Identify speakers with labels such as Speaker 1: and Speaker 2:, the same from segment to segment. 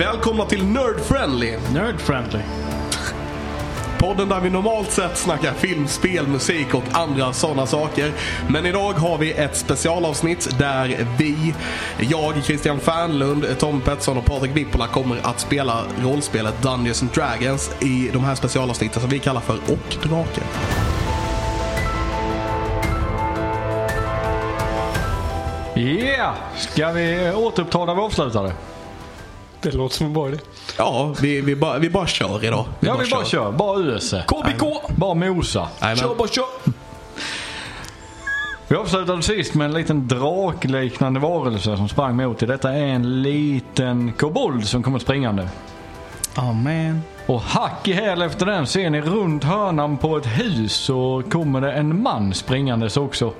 Speaker 1: Välkomna till Nerd Friendly.
Speaker 2: Nerd friendly.
Speaker 1: Podden där vi normalt sett snackar film, spel, musik och andra sådana saker. Men idag har vi ett specialavsnitt där vi, jag, Christian Fernlund, Tom Pettersson och Patrik Wippola kommer att spela rollspelet Dungeons and Dragons i de här specialavsnitten som vi kallar för Och Draken.
Speaker 2: Yeah! Ska vi återuppta där vi avslutade?
Speaker 3: Det låter som en bra idé.
Speaker 1: Ja, vi, vi, bara, vi bara kör idag.
Speaker 2: Ja, vi bara kör. Bara öse.
Speaker 3: KBK!
Speaker 2: Bara mosa.
Speaker 1: Jajamän.
Speaker 3: Kör bara kör!
Speaker 2: Vi avslutade sist med en liten drakliknande varelse som sprang mot dig. Detta är en liten kobold som kommer springande.
Speaker 4: Oh man.
Speaker 2: Och hack i häl efter den ser ni runt hörnan på ett hus så kommer det en man springandes också.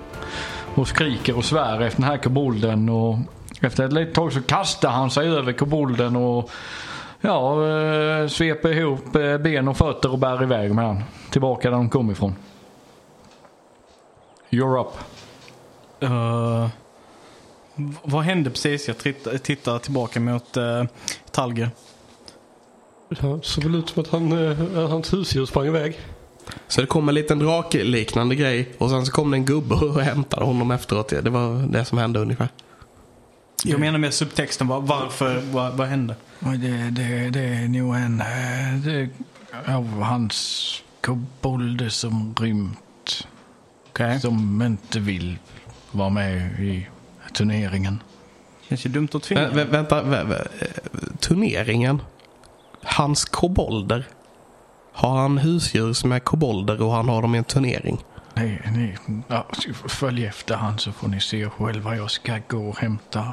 Speaker 2: Och skriker och svär efter den här kobolden och efter ett litet tag så kastar han sig över kobolden och ja, eh, sveper ihop eh, ben och fötter och bär iväg med han. Tillbaka där de kom ifrån. You're up.
Speaker 4: Uh, vad hände precis? Jag tittar, tillbaka mot uh, Talger.
Speaker 3: Det såg väl ut som att han, att hans husdjur sprang iväg.
Speaker 1: Så det kom en liten drakliknande grej och sen så kom det en gubbe och hämtade honom efteråt. Det var det som hände ungefär.
Speaker 4: Jag menar med subtexten. Var, varför? Vad, vad hände?
Speaker 5: Det, det, det är nog en eh, det, av hans kobolder som rymt.
Speaker 4: Okej.
Speaker 5: Som inte vill vara med i turneringen.
Speaker 4: Känns ju dumt att tvinga.
Speaker 1: Vä- vä- vänta, vä- vä- eh, turneringen. Hans kobolder. Har han husdjur som är kobolder och han har dem i en turnering?
Speaker 5: Ni, ni, ja, följ efter han så får ni se själva. Jag ska gå och hämta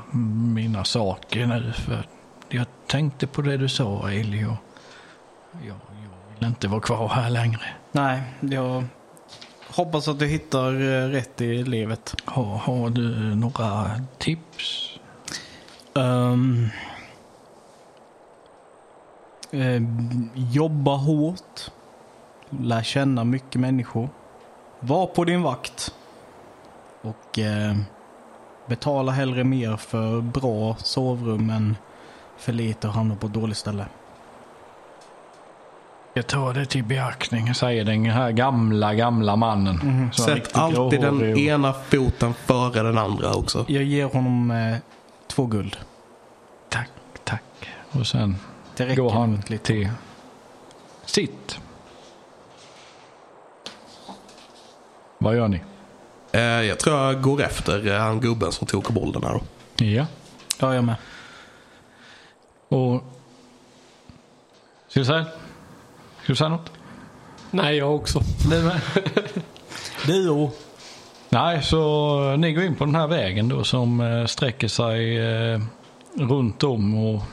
Speaker 5: mina saker nu. För jag tänkte på det du sa, Elio. Jag, jag vill inte vara kvar här längre.
Speaker 4: Nej, jag hoppas att du hittar eh, rätt i livet.
Speaker 5: Har, har du några tips?
Speaker 4: Um, eh, jobba hårt. Lär känna mycket människor. Var på din vakt. Och eh, betala hellre mer för bra sovrum än för lite och hamna på ett dåligt ställe.
Speaker 5: Jag tar det till beaktning.
Speaker 2: Säger den här gamla, gamla mannen. Är
Speaker 1: Sätt alltid den
Speaker 2: och-
Speaker 1: ena foten före den andra också.
Speaker 4: Jag ger honom eh, två guld.
Speaker 2: Tack, tack. Och sen går han
Speaker 4: lite.
Speaker 2: till sitt. Vad gör ni?
Speaker 1: Eh, jag tror jag går efter eh, han gubben som tog kobolderna då.
Speaker 2: Ja.
Speaker 4: Ja, jag med.
Speaker 2: Och... Ska du säga? Ska du säga något?
Speaker 3: Nej, jag också.
Speaker 2: Du med?
Speaker 4: Dio.
Speaker 2: Nej, så ni går in på den här vägen då som eh, sträcker sig eh, runt om och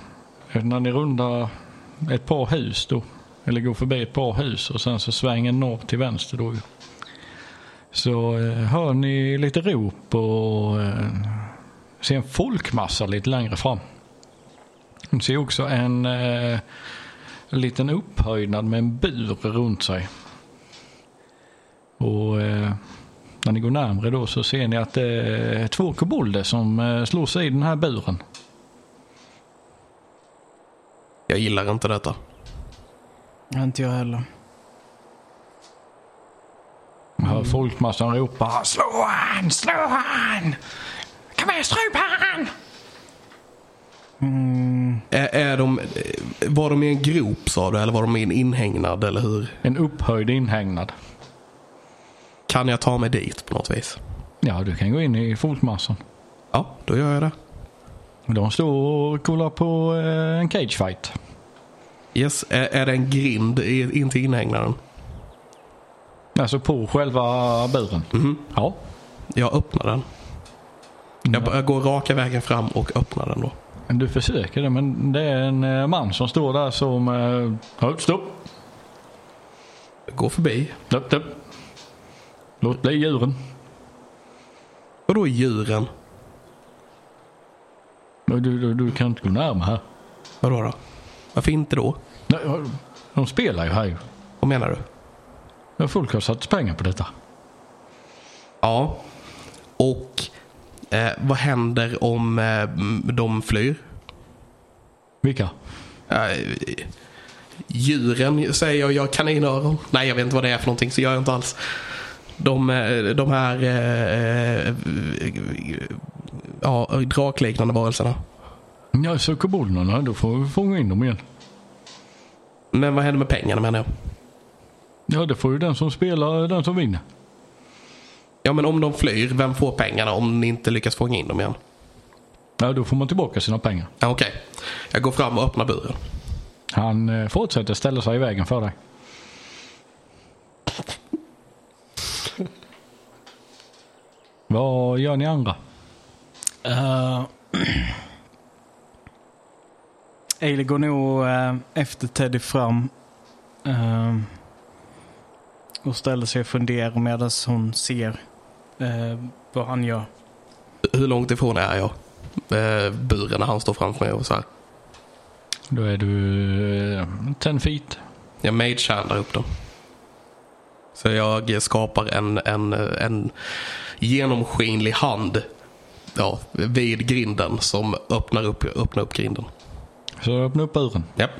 Speaker 2: när ni rundar ett par hus då, eller går förbi ett par hus och sen så svänger norr till vänster då ju. Så eh, hör ni lite rop och eh, ser en folkmassa lite längre fram. Ni ser också en eh, liten upphöjnad med en bur runt sig. Och eh, när ni går närmre då så ser ni att det är två kobolder som eh, slår sig i den här buren.
Speaker 1: Jag gillar inte detta.
Speaker 4: Inte jag heller.
Speaker 2: Man hör folkmassan ropa slå han, slå han! Kom igen, stryp han!
Speaker 1: Är, är de, eh, var de i en grop sa du eller var de i en inhägnad eller hur?
Speaker 2: En upphöjd inhägnad.
Speaker 1: Kan jag ta mig dit på något vis?
Speaker 2: Ja, du kan gå in i folkmassan.
Speaker 1: Ja, då gör jag det.
Speaker 2: De står och kollar på eh, en cagefight.
Speaker 1: Yes, är, är det en grind in till inhägnaden?
Speaker 2: Alltså på själva buren.
Speaker 1: Mhm.
Speaker 2: Ja.
Speaker 1: Jag öppnar den. Jag, jag går raka vägen fram och öppnar den då.
Speaker 2: Du försöker det men det är en eh, man som står där som... Eh, "Halt, stopp!
Speaker 1: Går förbi.
Speaker 2: Stopp, stopp! Låt bli djuren.
Speaker 1: Och då är djuren.
Speaker 2: Du, du, du kan inte gå närmare här.
Speaker 1: Vadå då? Varför inte då?
Speaker 2: De spelar ju här ju.
Speaker 1: Vad menar du?
Speaker 2: Folk har satt pengar på detta.
Speaker 1: Ja. Och eh, vad händer om eh, de flyr?
Speaker 2: Vilka?
Speaker 1: eh, djuren säger jag, jag kaninöron. Nej, jag vet inte vad det är för någonting så gör jag inte alls. De, eh, de här eh, eh, ja, drakliknande varelserna.
Speaker 2: Ja, så kobolderna, då får vi fånga in dem igen.
Speaker 1: Men vad händer med pengarna menar jag?
Speaker 2: Ja, det får ju den som spelar, den som vinner.
Speaker 1: Ja, men om de flyr, vem får pengarna om ni inte lyckas fånga in dem igen?
Speaker 2: Ja, då får man tillbaka sina pengar.
Speaker 1: Ja, Okej, jag går fram och öppnar buren.
Speaker 2: Han eh, fortsätter ställa sig i vägen för dig. Vad gör ni andra?
Speaker 4: Uh, går nog eh, efter Teddy fram eh, och ställer sig och funderar medan hon ser eh, vad han gör.
Speaker 1: Hur långt ifrån är jag? Eh, buren när han står framför mig och så här.
Speaker 2: Då är du eh, 10 feet.
Speaker 1: Jag mage-handlar upp dem. Så jag skapar en, en, en genomskinlig hand ja, vid grinden som öppnar upp, öppnar upp grinden.
Speaker 2: Så öppna upp buren.
Speaker 1: Japp.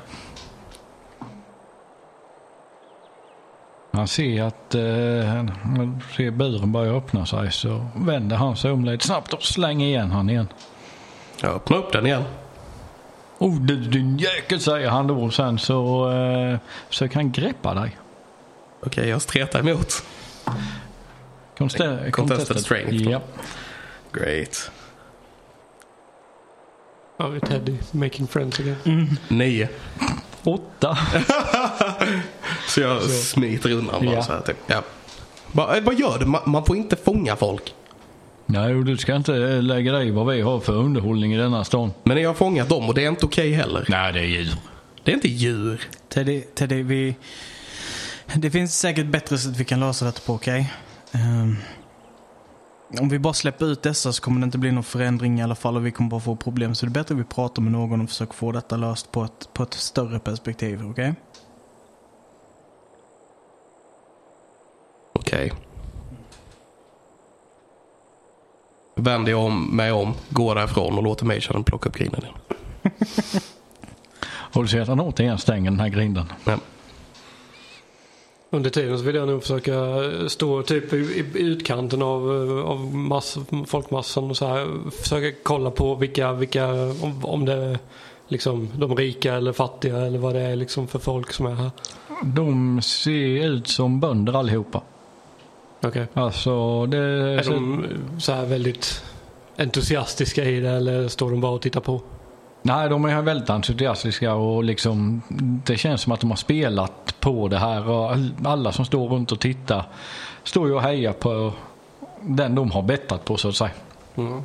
Speaker 2: Han ser att eh, han ser buren börja öppna sig så vänder han sig om lite snabbt och slänger igen han igen.
Speaker 1: Jag öppnar upp den igen.
Speaker 2: Oh du din jäkel säger han då och sen så eh, försöker han greppa dig.
Speaker 1: Okej, jag stretar emot.
Speaker 2: Conste-
Speaker 1: Contested strength.
Speaker 2: Ja.
Speaker 1: Great.
Speaker 3: Ja, vi är Teddy making friends again.
Speaker 1: Nio.
Speaker 2: Åtta.
Speaker 1: Så jag smiter undan bara
Speaker 2: Ja.
Speaker 1: så här typ. Ja. Va, eh, vad gör du? Man, man får inte fånga folk.
Speaker 2: Nej, och du ska inte lägga dig i vad vi har för underhållning i denna stan.
Speaker 1: Men jag har fångat dem och det är inte okej heller.
Speaker 2: Nej, det är djur.
Speaker 1: Det är inte djur.
Speaker 4: Teddy, Teddy vi... Det finns säkert bättre sätt vi kan lösa detta på, okej? Ehm, om vi bara släpper ut dessa så kommer det inte bli någon förändring i alla fall och vi kommer bara få problem. Så det är bättre att vi pratar med någon och försöker få detta löst på ett, på ett större perspektiv, okej?
Speaker 1: Okej. Vänder jag om, mig om, går därifrån och låter mig plocka upp grinden igen.
Speaker 2: Och du ser att han återigen stänger den här grinden.
Speaker 1: Men,
Speaker 3: Under tiden så vill jag nog försöka stå typ i, i utkanten av, av mass, folkmassan och så här. Försöka kolla på vilka, vilka om, om det är liksom de rika eller fattiga eller vad det är liksom för folk som är här.
Speaker 2: De ser ut som bönder allihopa.
Speaker 3: Okej.
Speaker 2: Alltså, det...
Speaker 3: Är de så här väldigt entusiastiska i det eller står de bara och tittar på?
Speaker 2: Nej, de är väldigt entusiastiska och liksom det känns som att de har spelat på det här och all- alla som står runt och tittar står ju och hejar på den de har bettat på så att säga.
Speaker 3: Mm.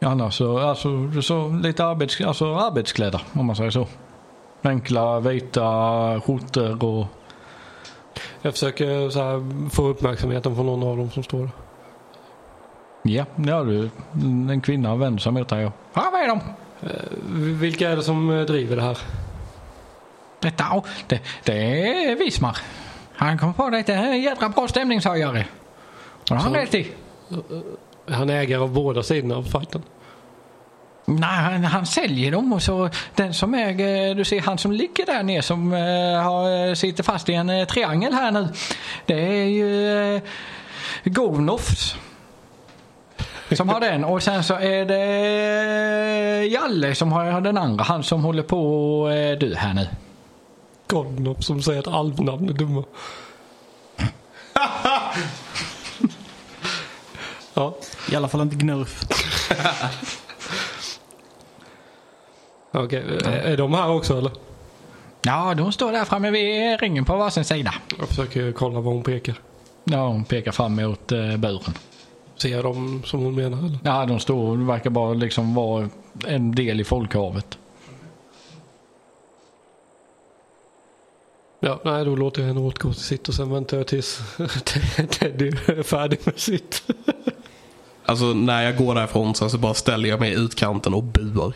Speaker 2: Annars så, alltså, så lite arbets, alltså, arbetskläder om man säger så. Enkla vita skjortor och
Speaker 3: Jag försöker så här få uppmärksamheten från någon av dem som står
Speaker 2: ja, ja du, en kvinna vänder sig mot dig och ja, vad är de?
Speaker 3: Vilka är det som eh, driver det här?
Speaker 5: Detta, oh, det, det är Vismar. Han kom på det. Det är en jädra bra stämningshöjare. Och det har han rätt i.
Speaker 3: Är han ägare av båda sidorna av fighten?
Speaker 5: Nej, han, han säljer dem och så den som äger, du ser han som ligger där nere som eh, har, sitter fast i en eh, triangel här nu. Det är ju uh, Govnofs. Som har den och sen så är det eh, Jalle som har den andra. Han som håller på att uh, dö här nu.
Speaker 3: Godnop som säger att alvnamn är dumma. ja,
Speaker 4: I alla fall inte Gnurf.
Speaker 3: okej. Är- Är de här också eller?
Speaker 5: Ja, de står där framme vid ringen på varsin sida.
Speaker 3: Jag försöker kolla vad hon pekar.
Speaker 2: ja, hon pekar fram mot eh, buren.
Speaker 3: Ser jag dem som hon menar eller?
Speaker 2: Ja, de står det verkar bara liksom vara en del i folkhavet.
Speaker 3: Ja, nej då låter jag henne återgå till sitt och sen väntar jag tills Teddy är färdig med sitt.
Speaker 1: alltså när jag går därifrån så, så bara ställer jag mig i utkanten och buar.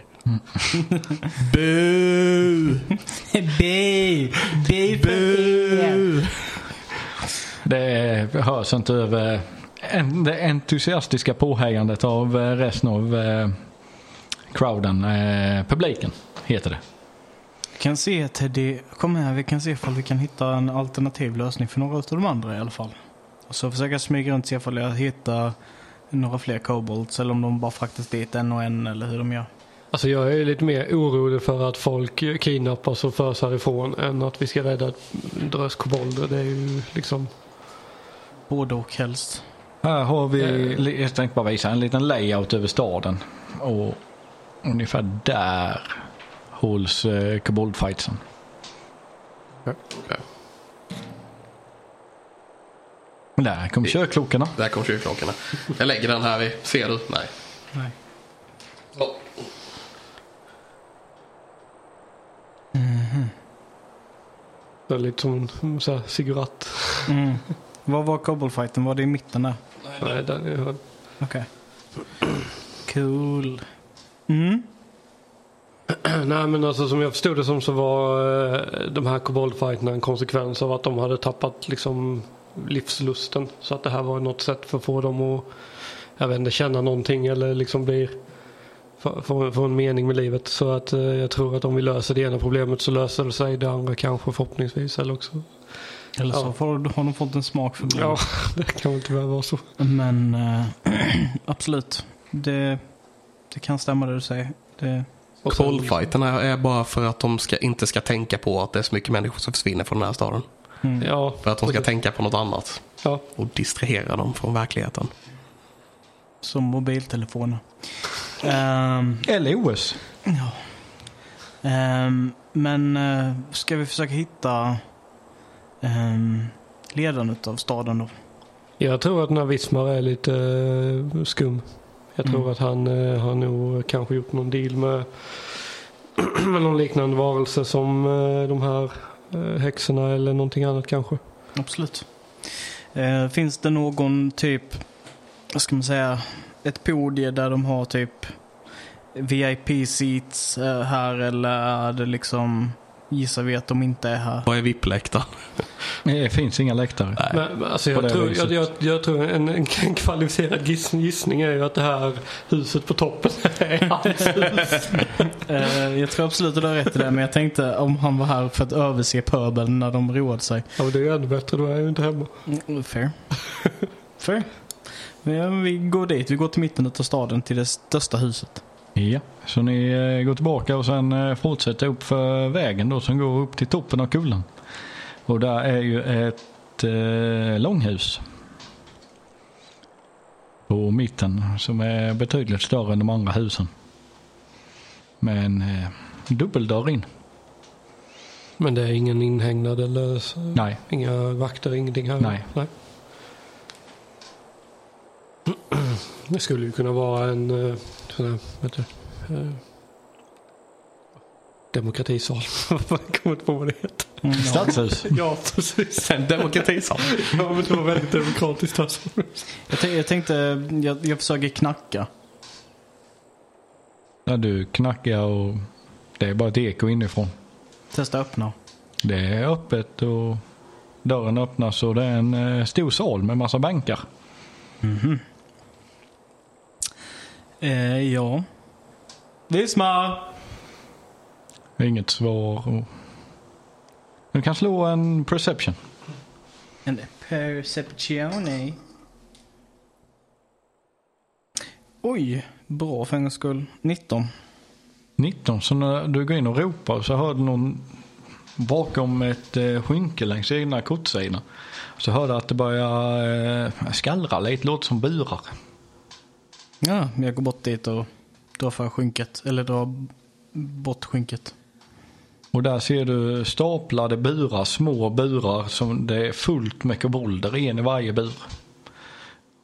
Speaker 1: Bu!
Speaker 4: Bi! Bi för er!
Speaker 2: Det hörs inte över det entusiastiska påhejandet av eh, resten av eh, crowden, eh, publiken heter det.
Speaker 4: Vi kan se Teddy, kom här, vi kan se ifall vi kan hitta en alternativ lösning för några av de andra i alla fall. Och så försöka smyga runt och se ifall jag hittar några fler kobolds eller om de bara fraktas dit en och en eller hur de gör.
Speaker 3: Alltså jag är lite mer orolig för att folk kidnappas och förs härifrån än att vi ska rädda ett drös kobolder. Det är ju liksom...
Speaker 4: Både och helst.
Speaker 2: Här har vi, jag tänkte bara visa en liten layout över staden. Och ungefär där hålls eh, koboldfightsen.
Speaker 1: Okej.
Speaker 2: Där kom körklockorna.
Speaker 1: Där kom kyrkklockorna. Jag lägger den här i. Ser du? Nej.
Speaker 4: Nej.
Speaker 1: Så.
Speaker 3: Det är lite som en så här cigarett.
Speaker 4: Mm. Vad var koboldfighten? Var det i mitten där?
Speaker 3: Nej, den är...
Speaker 4: Okej. Cool. Mm.
Speaker 3: Nej men alltså som jag förstod det som så var eh, de här koboldfighterna en konsekvens av att de hade tappat liksom livslusten. Så att det här var något sätt för att få dem att jag vet inte, känna någonting eller liksom bli få, få, en mening med livet. Så att eh, jag tror att om vi löser det ena problemet så löser det sig det andra kanske förhoppningsvis. Eller också.
Speaker 4: Eller så
Speaker 3: Ja.
Speaker 4: får, har de fått en smak för det.
Speaker 3: Ja, det kan väl tyvärr vara så.
Speaker 4: Men eh, absolut. Det, det kan stämma det du säger. Det,
Speaker 3: sen-
Speaker 1: Kollfighterna är bara för att de ska, inte ska tänka på att det är så mycket människor som försvinner från den här staden.
Speaker 4: mm.
Speaker 3: Ja,
Speaker 1: För att de ska
Speaker 3: precis.
Speaker 1: tänka på något annat.
Speaker 3: Ja,
Speaker 1: Och distrahera dem från verkligheten.
Speaker 4: Som mobiltelefoner. Ehm,
Speaker 2: LOS.
Speaker 4: ja. Ehm, men uh, ska vi försöka hitta um, ledaren av staden då?
Speaker 3: Jag tror att den här Wismar är lite eh, skum. Jag tror
Speaker 4: Mm.
Speaker 3: att han eh, har nog kanske gjort någon deal med, med någon liknande varelse som eh, de här häxorna eller någonting annat kanske.
Speaker 4: Absolut. Eh, finns det någon typ, vad ska man säga, ett podie där de har typ VIP-seats eh, här eller är det liksom, gissar vi att de inte är här?
Speaker 1: Vad är VIP-läktaren?
Speaker 2: Det finns inga läktare.
Speaker 1: Nej.
Speaker 3: Men, men alltså jag, tror, jag, jag, jag tror en, en kvalificerad giss, gissning är ju att det här huset på toppen är hans hus.
Speaker 4: Eh, jag tror absolut att du har rätt i det, men jag tänkte om han var här för att överse pöbeln när de roade sig.
Speaker 3: Ja, men det är ju ännu bättre, då är jag ju inte hemma.
Speaker 4: Mm, fair. fair. Men vi går dit, vi går till mitten av staden till det största huset.
Speaker 2: Ja, så ni eh, går tillbaka och sen eh, fortsätter upp för vägen då som går upp till toppen av kullen. Och där är ju ett eh, långhus. På mitten som är betydligt större än de andra husen. Med en eh, dubbeldörr in.
Speaker 3: Men det är ingen inhägnad eller så,
Speaker 2: Nej,
Speaker 3: inga vakter, ingenting här?
Speaker 2: Nej.
Speaker 3: Nej. Det skulle ju kunna vara en eh, sån här, vet du, eh, demokratisal. Jag kommer inte på vad det heter.
Speaker 4: Mm, ja.
Speaker 2: stadshus.
Speaker 3: Ja, precis.
Speaker 1: En demokratisal.
Speaker 3: Ja, men det var väldigt demokratiskt alltså.
Speaker 4: jag, tänkte, jag tänkte, jag, jag försöker knacka.
Speaker 2: Där du knackar och det är bara ett eko inifrån.
Speaker 4: Testa öppna.
Speaker 2: Det är öppet och dörren öppnas och det är en eh, stor sal med massa bänkar.
Speaker 4: Eh, ja. Vismar!
Speaker 2: Inget svar. Du kan slå en perception.
Speaker 4: En perceptione. Oj, bra för en gångs skull. 19.
Speaker 2: 19. Så när du går in och ropar så hör du någon bakom ett eh, skynke längs ena kortsidan. Så hör du att det börjar eh, skallra lite, låter som burar.
Speaker 4: Ja, jag går bort dit och drar för skynket. Eller drar bort skynket.
Speaker 2: Och där ser du staplade burar, små burar som det är fullt med kobolder, en i varje bur.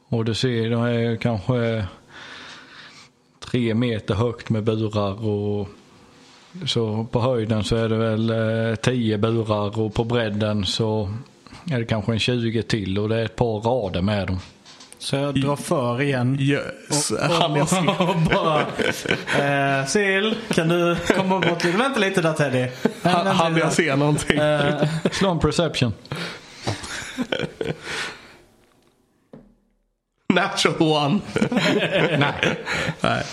Speaker 2: Och du ser, de är kanske tre meter högt med burar och så på höjden så är det väl eh, tio burar och på bredden så är det kanske en 20 till och det är ett par rader med dem.
Speaker 4: Så jag drar för igen.
Speaker 1: Yes.
Speaker 4: Och, och, och bara... Eh, Sil, kan du komma bort lite? Vänta lite där Teddy.
Speaker 1: Han,
Speaker 4: Vänta
Speaker 1: han
Speaker 4: lite
Speaker 1: jag ser någonting.
Speaker 4: Eh,
Speaker 2: Slå en perception.
Speaker 1: Natural one.
Speaker 2: Nej.
Speaker 1: Nej.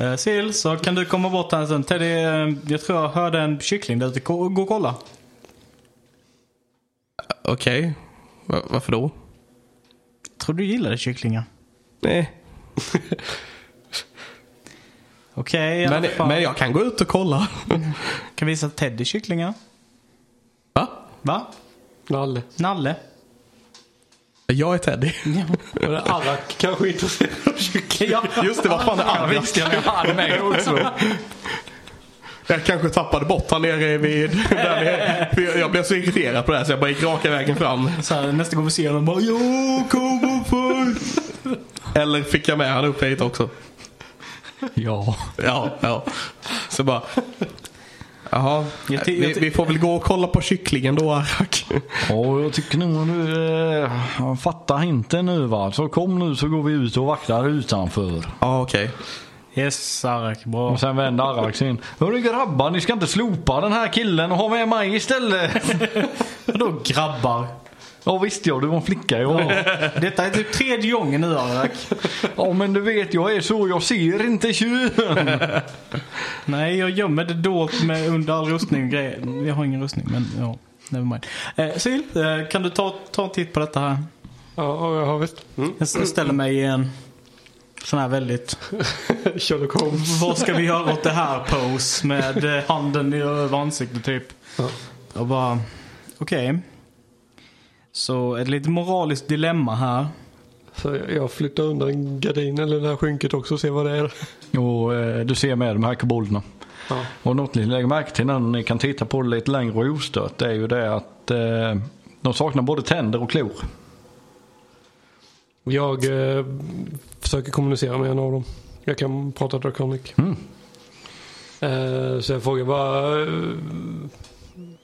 Speaker 4: Uh, Sil, så kan du komma bort här en stund. Teddy, eh, jag tror jag hörde en kyckling där ute. Gå och kolla.
Speaker 1: Okej. Va- varför då?
Speaker 4: Tror du gillade kycklingar?
Speaker 1: Nej.
Speaker 4: Okej, alla
Speaker 1: Men, men jag kan gå ut och kolla.
Speaker 4: Kan visa Teddy kycklingar.
Speaker 1: Va?
Speaker 4: Va?
Speaker 3: Nalle.
Speaker 4: Nalle?
Speaker 1: Jag är Teddy.
Speaker 3: Och det är Arak kanske är intresserad av kyckling.
Speaker 4: Ja.
Speaker 1: Just det, vad fan är Arvid?
Speaker 2: Han med också.
Speaker 1: Jag kanske tappade bort han nere vid... Där nere. Jag blev så irriterad på det här så jag bara gick raka vägen fram.
Speaker 4: Så här, nästa gång vi ser honom bara Ja, kom och för.
Speaker 1: Eller fick jag med han upp hit också?
Speaker 2: Ja.
Speaker 1: Ja, ja. Så bara... Jaha,
Speaker 4: Jag ty- jag
Speaker 1: vi, vi får väl gå och kolla på kycklingen då Arak.
Speaker 2: Och jag tycker nog att du eh, fattar hinten nu va. Så kom nu så går vi ut och vaktar utanför.
Speaker 1: Ja, okej.
Speaker 4: Yes, Arak. Bra.
Speaker 2: Och sen vänder Arrak sig in. Hörru grabbar, ni ska inte slopa den här killen och ha med mig istället.
Speaker 4: Vadå grabbar?
Speaker 2: Ja visst ja, du var en flicka ja.
Speaker 4: Detta är typ tredje gången nu Arak.
Speaker 2: Ja men du vet, jag är så, jag ser inte kön.
Speaker 4: Nej, jag gömmer det dolt med under all rustning och grejer. Jag har ingen rustning, men ja. Never mind. Eh, Sil, eh, kan du ta, ta en titt på detta här?
Speaker 3: Ja, ja, ja visst. Mm.
Speaker 4: Jag ställer mig i en sån här väldigt...
Speaker 3: Sherlock Holmes.
Speaker 4: Vad ska vi göra åt det här pose med eh, handen i över ansiktet typ?
Speaker 3: Ja.
Speaker 4: Och bara, okej. Så ett litet moraliskt dilemma här.
Speaker 3: Så jag- jag flyttar undan gardinen eller det här skynket också och ser vad det är.
Speaker 2: Och eh, du ser med de här kobolderna.
Speaker 3: Ja.
Speaker 2: Och något ni lägger märke till när ni kan titta på det lite längre och ostört det är ju det att eh, de saknar både tänder och klor.
Speaker 3: Jag eh, försöker kommunicera med en av dem. Jag kan prata draconic.
Speaker 2: Mm.
Speaker 3: Eh, så jag frågar bara... Eh,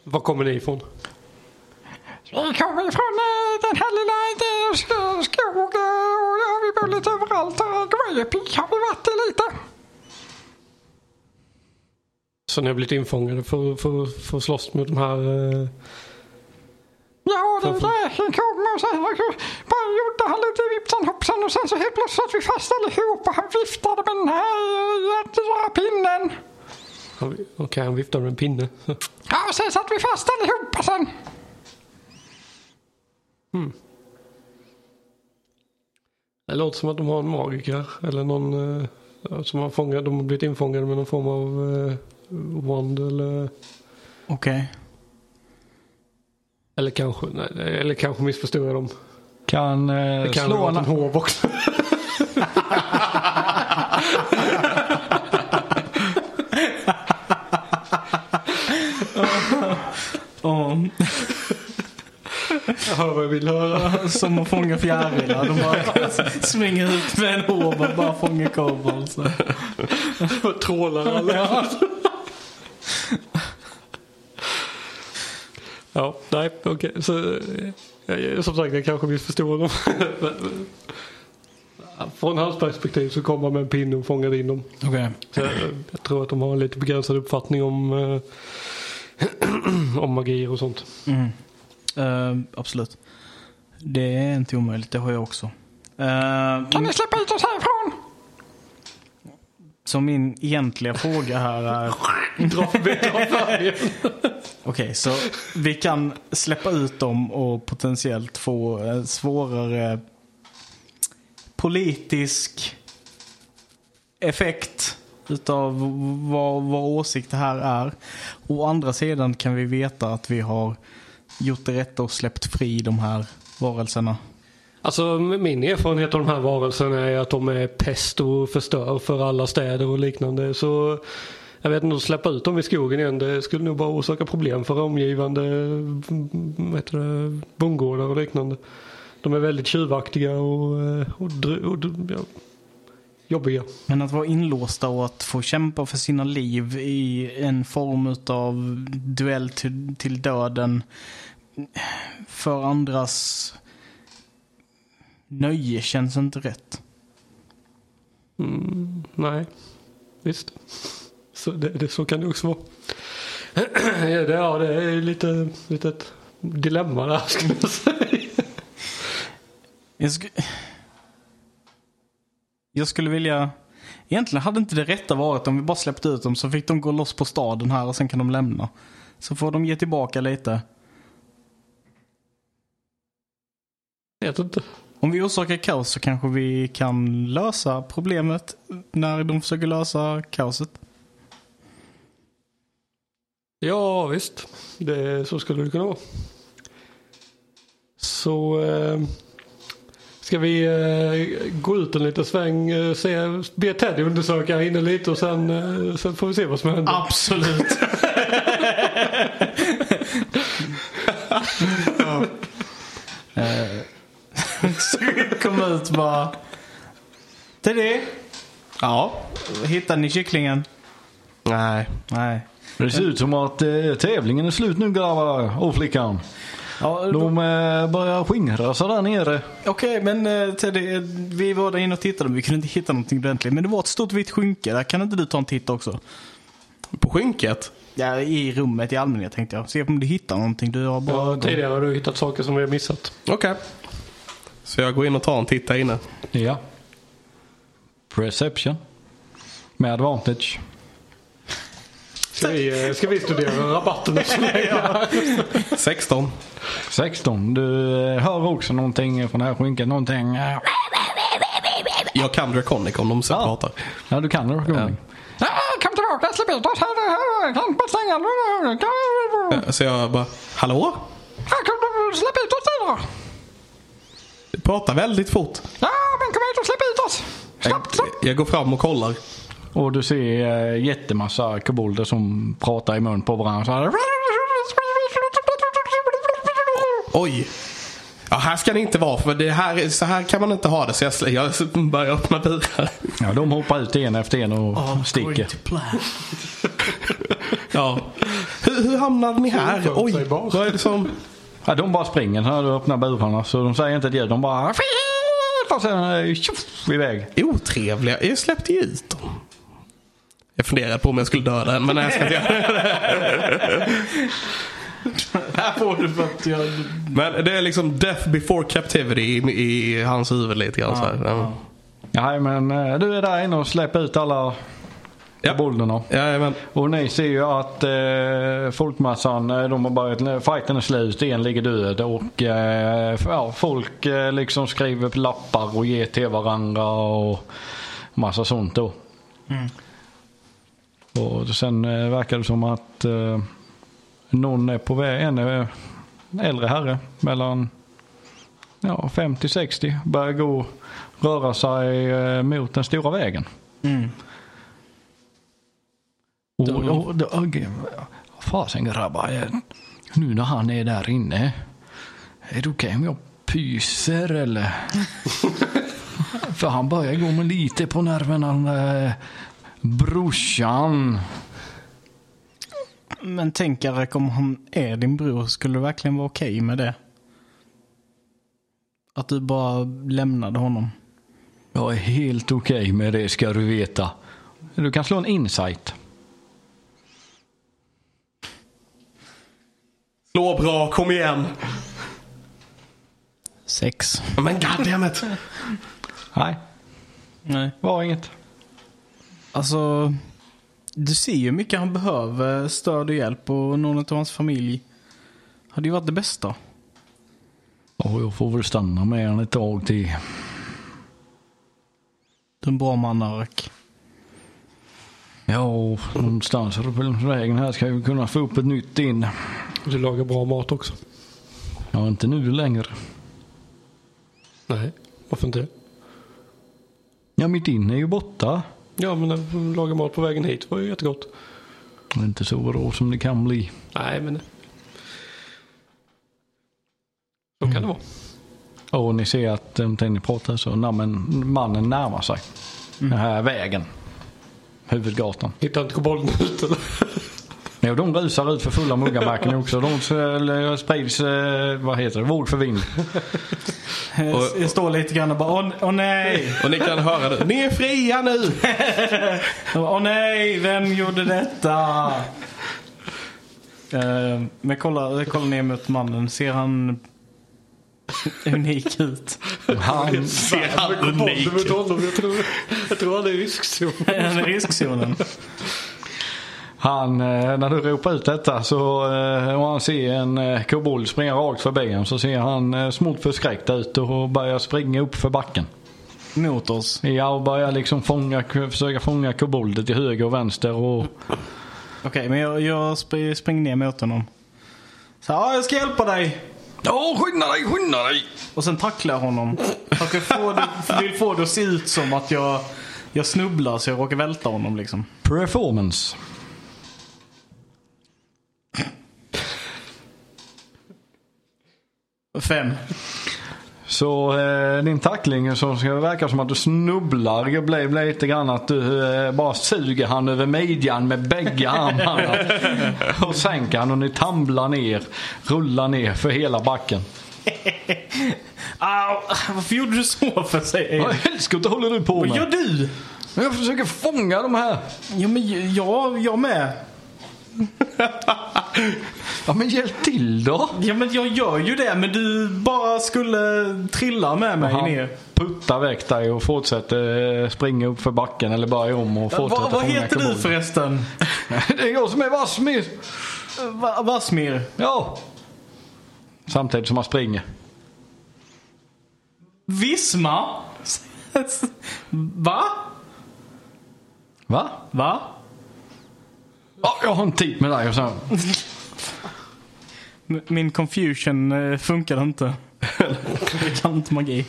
Speaker 3: var kommer ni ifrån?
Speaker 5: Vi kommer ifrån eh, den här lilla eh, sk- skogen och vi bor lite överallt. Grapey har vi varit i lite.
Speaker 3: Så ni har blivit infångade för, för, för att slåss mot de här...
Speaker 5: Ja, är det. kom och sen så bara gjorde han lite vippsan hoppsan och sen så helt plötsligt satt vi fast allihop och han viftade med den här jättestora pinnen.
Speaker 3: Okej, han viftar med en pinne.
Speaker 5: Ja, och sen satt vi fast allihopa sen.
Speaker 3: Det låter som att de har en magiker eller någon eh, som har fångat, de har blivit infångade med någon form av eh, wand eller,
Speaker 4: Okej.
Speaker 3: Eller kanske, nej, eller kanske missförstod jag dem.
Speaker 2: Kan, eh,
Speaker 3: Det kan
Speaker 2: slå en,
Speaker 3: hov också.
Speaker 4: Ja,
Speaker 3: Jag hör vad jag vill höra.
Speaker 4: som att fånga fjärilar. De bara springer ut med en hov och bara fångar kobold. så.
Speaker 3: Trålar alla. Ja, nej, okej. Så, eh, jag- som sagt, jag kanske missförstod. Men, eh, Från hans perspektiv så kommer han med en pinne och fångar in dem.
Speaker 4: Okej.
Speaker 3: Så jag, jag tror att de har en lite begränsad uppfattning om, eh, om magier och sånt.
Speaker 4: Mm. Eh, absolut. Det är inte omöjligt, det har jag också. Uh,
Speaker 5: Kan ni släppa ut oss härifrån?
Speaker 4: så min egentliga fråga här är...
Speaker 3: Dra färgen.
Speaker 4: Okej, så vi kan släppa ut dem och potentiellt få en svårare politisk effekt utav vad vår åsikt här är. Å andra sidan kan vi veta att vi har gjort det rätta och släppt fri de här varelserna.
Speaker 3: Alltså min erfarenhet av de här varelserna är att de är pest och förstör för alla städer och liknande. Så jag vet inte, att släppa ut dem i skogen igen det skulle nog bara orsaka problem för omgivande vad det, bondgårdar och liknande. De är väldigt tjuvaktiga och, eh, och, och ja, jobbiga.
Speaker 4: Men att vara inlåsta och att få kämpa för sina liv i en form av duell till, till döden för andras nöje känns inte rätt.
Speaker 3: Mm, nej, visst. Så, det, det, så kan det också vara. det, ja, det är lite, lite ett dilemma där skulle jag säga.
Speaker 4: Jag, sk jag skulle vilja Egentligen hade inte det rätta varit om vi bara släppte ut dem så fick de gå loss på staden här och sen kan de lämna. Så får de ge tillbaka lite.
Speaker 3: Jag vet inte.
Speaker 4: Om vi orsakar kaos så kanske vi kan lösa problemet när de försöker lösa kaoset.
Speaker 3: Ja visst, det, så skulle det kunna vara. Så eh, ska vi eh, gå ut en liten sväng, eh, se, be Teddy undersöka här inne lite och sen, eh, sen får vi se vad som händer.
Speaker 4: Absolut. Så kom ut bara. Teddy,
Speaker 1: Ja.
Speaker 4: hittade ni kycklingen?
Speaker 1: Nej.
Speaker 4: Nej.
Speaker 2: Det ser ut som att eh, tävlingen är slut nu grabbar och flickan.
Speaker 4: Ja, då-
Speaker 2: De eh, börjar skingra sig där nere.
Speaker 4: Okej, men eh, Teddy, eh, vi var där inne och tittade men vi kunde inte hitta någonting ordentligt. Men det var ett stort vitt skynke där. Kan inte du ta en titt också?
Speaker 1: På skynket?
Speaker 4: Ja, i rummet i allmänhet tänkte jag. Se om du hittar någonting. Du har bara...
Speaker 3: Ja, tidigare har du hittat saker som vi har missat.
Speaker 1: Okej. Så jag går in och tar en titt där inne.
Speaker 2: Ja. Perception. Med advantage.
Speaker 3: Ska vi, eh, ska vi studera rabatterna så länge?
Speaker 1: 16.
Speaker 2: 16. Du eh, hör också någonting från det här skynket. Någonting. eh,
Speaker 1: Jag kan Draconic om de så
Speaker 2: Ja.
Speaker 1: pratar.
Speaker 2: Ja, du kan. Rooney. Ja. Kom tillbaka, släpp ut oss.
Speaker 1: Så jag bara, hallå?
Speaker 2: Släpp ut oss där.
Speaker 1: Du pratar väldigt fort.
Speaker 2: Ja, men kom hit och släpp ut oss.
Speaker 1: Jag, jag går fram och kollar.
Speaker 2: Och du ser eh, jättemassa kobolder som pratar i mun på varandra. Så här.
Speaker 1: Oj. Ja, här ska det inte vara för det här, så här kan man inte ha det. Så jag, jag börjar öppna burar.
Speaker 2: Ja, de hoppar ut en efter en och sticker.
Speaker 1: Ja. Hur, hur hamnade ni här? Oj, vad är det som...
Speaker 2: Ja, de bara springer när du öppnar burarna. Så de säger inte ett ljud. De bara... Och sen eh, tjoff, iväg.
Speaker 1: Otrevliga. Jag släppte ju ut dem. Jag funderade på om jag skulle döda den, men nej, jag ska inte göra det.
Speaker 4: Här får du för att jag...
Speaker 1: Men det är liksom death before captivity i, i hans huvud lite grann. så här. Ja.
Speaker 2: Ja, men eh, du är där inne och släpper ut alla
Speaker 1: Ja.
Speaker 2: kobolderna.
Speaker 1: Ja, men,
Speaker 2: Och ni ser ju att eh, folkmassan, eh, de har börjat, fighten är slut, en ligger död och eh, ja, folk eh, liksom skriver lappar och ger till varandra och massa sånt då. Och sen eh, verkar det som att eh, någon är på väg, en är äldre herre mellan ja, 50-60 börjar gå röra sig eh, mot den stora vägen.
Speaker 4: Mm.
Speaker 2: Och, och, och, och, fasen grabbar, eh, nu när han är där inne. Är det okej om jag pyser eller? För han börjar gå med lite på nerverna brorsan.
Speaker 4: Men tänk Erik, om han är din bror, skulle det verkligen vara okej med det? Att du bara lämnade honom?
Speaker 2: Jag är helt okej med det ska du veta. Du kan slå en insight.
Speaker 1: slå bra, kom igen.
Speaker 4: Sex.
Speaker 1: Men goddammit.
Speaker 2: Nej,
Speaker 4: Nej.
Speaker 2: var inget.
Speaker 4: Alltså, du ser ju hur mycket han behöver stöd och hjälp och någon av hans familj hade ju varit det bästa.
Speaker 2: Och jag får väl stanna med honom ett tag till.
Speaker 4: Du är en bra man Erik.
Speaker 2: Ja, någonstans på vägen här ska vi kunna få upp ett nytt in.
Speaker 3: Du lagar bra mat också.
Speaker 2: Ja, inte nu längre.
Speaker 3: Nej, varför inte?
Speaker 2: Ja, mitt in är ju borta.
Speaker 3: Ja, men att laga mat på vägen hit var ju jättegott.
Speaker 2: Det är inte så bra som det kan bli.
Speaker 3: Nej, men... Så kan det vara.
Speaker 2: Och ni ser att um, när ni pratar så namnen, mannen närmar sig. Den här vägen. Huvudgatan.
Speaker 3: Hittar inte kobolden ut eller?
Speaker 2: Jo, de rusar ut för fulla muggarmärken också. De eh, sprids, eh, vad heter det, våg för vind.
Speaker 1: Och-
Speaker 4: Jag står lite grann och bara åh, åh nej!
Speaker 1: Och ni kan höra det. Ni är fria nu!
Speaker 4: Åh nej, vem gjorde detta? Eh, men kolla, kolla ner mot mannen. Ser han unik ut?
Speaker 2: Han,
Speaker 1: Ser han unik ut?
Speaker 3: Jag tror, han är i riskzon.
Speaker 4: Han är i riskzonen.
Speaker 2: Han, eh, när du ropar ut detta så eh, och han ser en eh, kobold springa rakt förbi honom så ser han smått förskräckt ut och börjar springa upp för backen.
Speaker 4: Mot oss.
Speaker 2: Ja, och börjar liksom fånga, försöka fånga koboldet till höger och vänster och
Speaker 4: Okej, men jag, jag sp- springer ner mot honom. Så, ja, jag ska hjälpa dig.
Speaker 2: Ja, skynda dig, skynda dig!
Speaker 4: Och sen tacklar jag honom. Jag får det, vill få det att se ut som att jag, jag snubblar så jag råkar välta honom liksom.
Speaker 2: Performance.
Speaker 4: Fem.
Speaker 2: Så eh, din tackling så ska det verka som att du snubblar. Det blir, lite grann att du eh, bara suger han över midjan med bägge armarna. och sänker han och ni tamblar ner, rullar ner för hela backen.
Speaker 4: Au, varför gjorde du så för sig?
Speaker 2: Vad helskotta håller du på
Speaker 4: Vad gör
Speaker 2: med?
Speaker 4: du?
Speaker 2: Jag försöker fånga de här.
Speaker 4: Ja, men jag, jag med.
Speaker 2: Ja men hjälp till då.
Speaker 4: Ja, men jag gör ju det. Men du bara skulle trilla med mig
Speaker 2: Han
Speaker 4: ner.
Speaker 2: puttar väck dig och fortsätter eh, springa upp för backen eller börja om och fortsätter
Speaker 4: Vad, vad
Speaker 2: fånga
Speaker 4: heter du förresten?
Speaker 2: Det är jag som är Vasmir.
Speaker 4: Va, Vasmir?
Speaker 2: Ja. Samtidigt som han springer.
Speaker 4: Visma? Va?
Speaker 2: Va?
Speaker 4: Va?
Speaker 2: Ja, jag har en tid med dig och så.
Speaker 4: Min confusion eh, funkade inte. jag kan inte magi.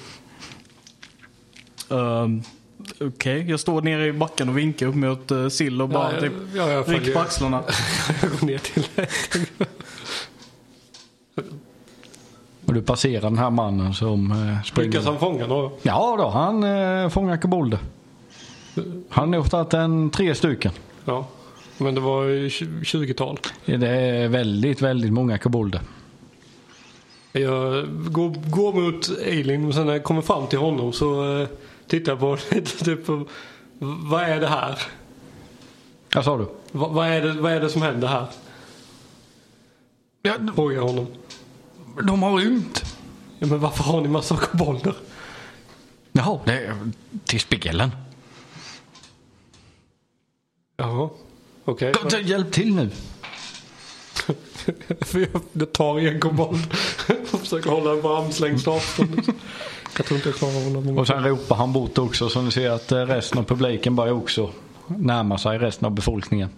Speaker 4: Um, Okej, jag står nere i backen och vinkar upp mot uh, Sill och bara
Speaker 3: Ja,
Speaker 4: typ
Speaker 3: ja, jag
Speaker 4: rycker på axlarna.
Speaker 3: Jag går ner till
Speaker 2: Och du passerar den här mannen som eh, springer.
Speaker 3: Lyckas han fånga några?
Speaker 2: Ja då, han eh, fångar kobolder. Han har nog tagit en tre stycken.
Speaker 3: Ja. Men det var ju tju- 20-tal.
Speaker 2: Det är väldigt, väldigt många kobolder.
Speaker 3: Jag går, går mot Eileen och sen när jag kommer fram till honom så eh, tittar jag på honom typ vad är det här?
Speaker 2: Vad sa du?
Speaker 3: Va, vad, är det, vad är det som händer här?
Speaker 2: Ja,
Speaker 3: Frågar jag honom.
Speaker 2: de har rymt.
Speaker 3: Ja, men varför har ni massa kobolder?
Speaker 2: Jaha, det är till spelen.
Speaker 3: Jaha, okej.
Speaker 2: Hjälp till nu.
Speaker 3: För jag- tar en kobold och försöker hålla den på armslängds avstånd. Jag tror inte jag klarar honom.
Speaker 2: Och sen ropar han bort också så ni ser att eh, resten av publiken börjar också närma sig resten av befolkningen.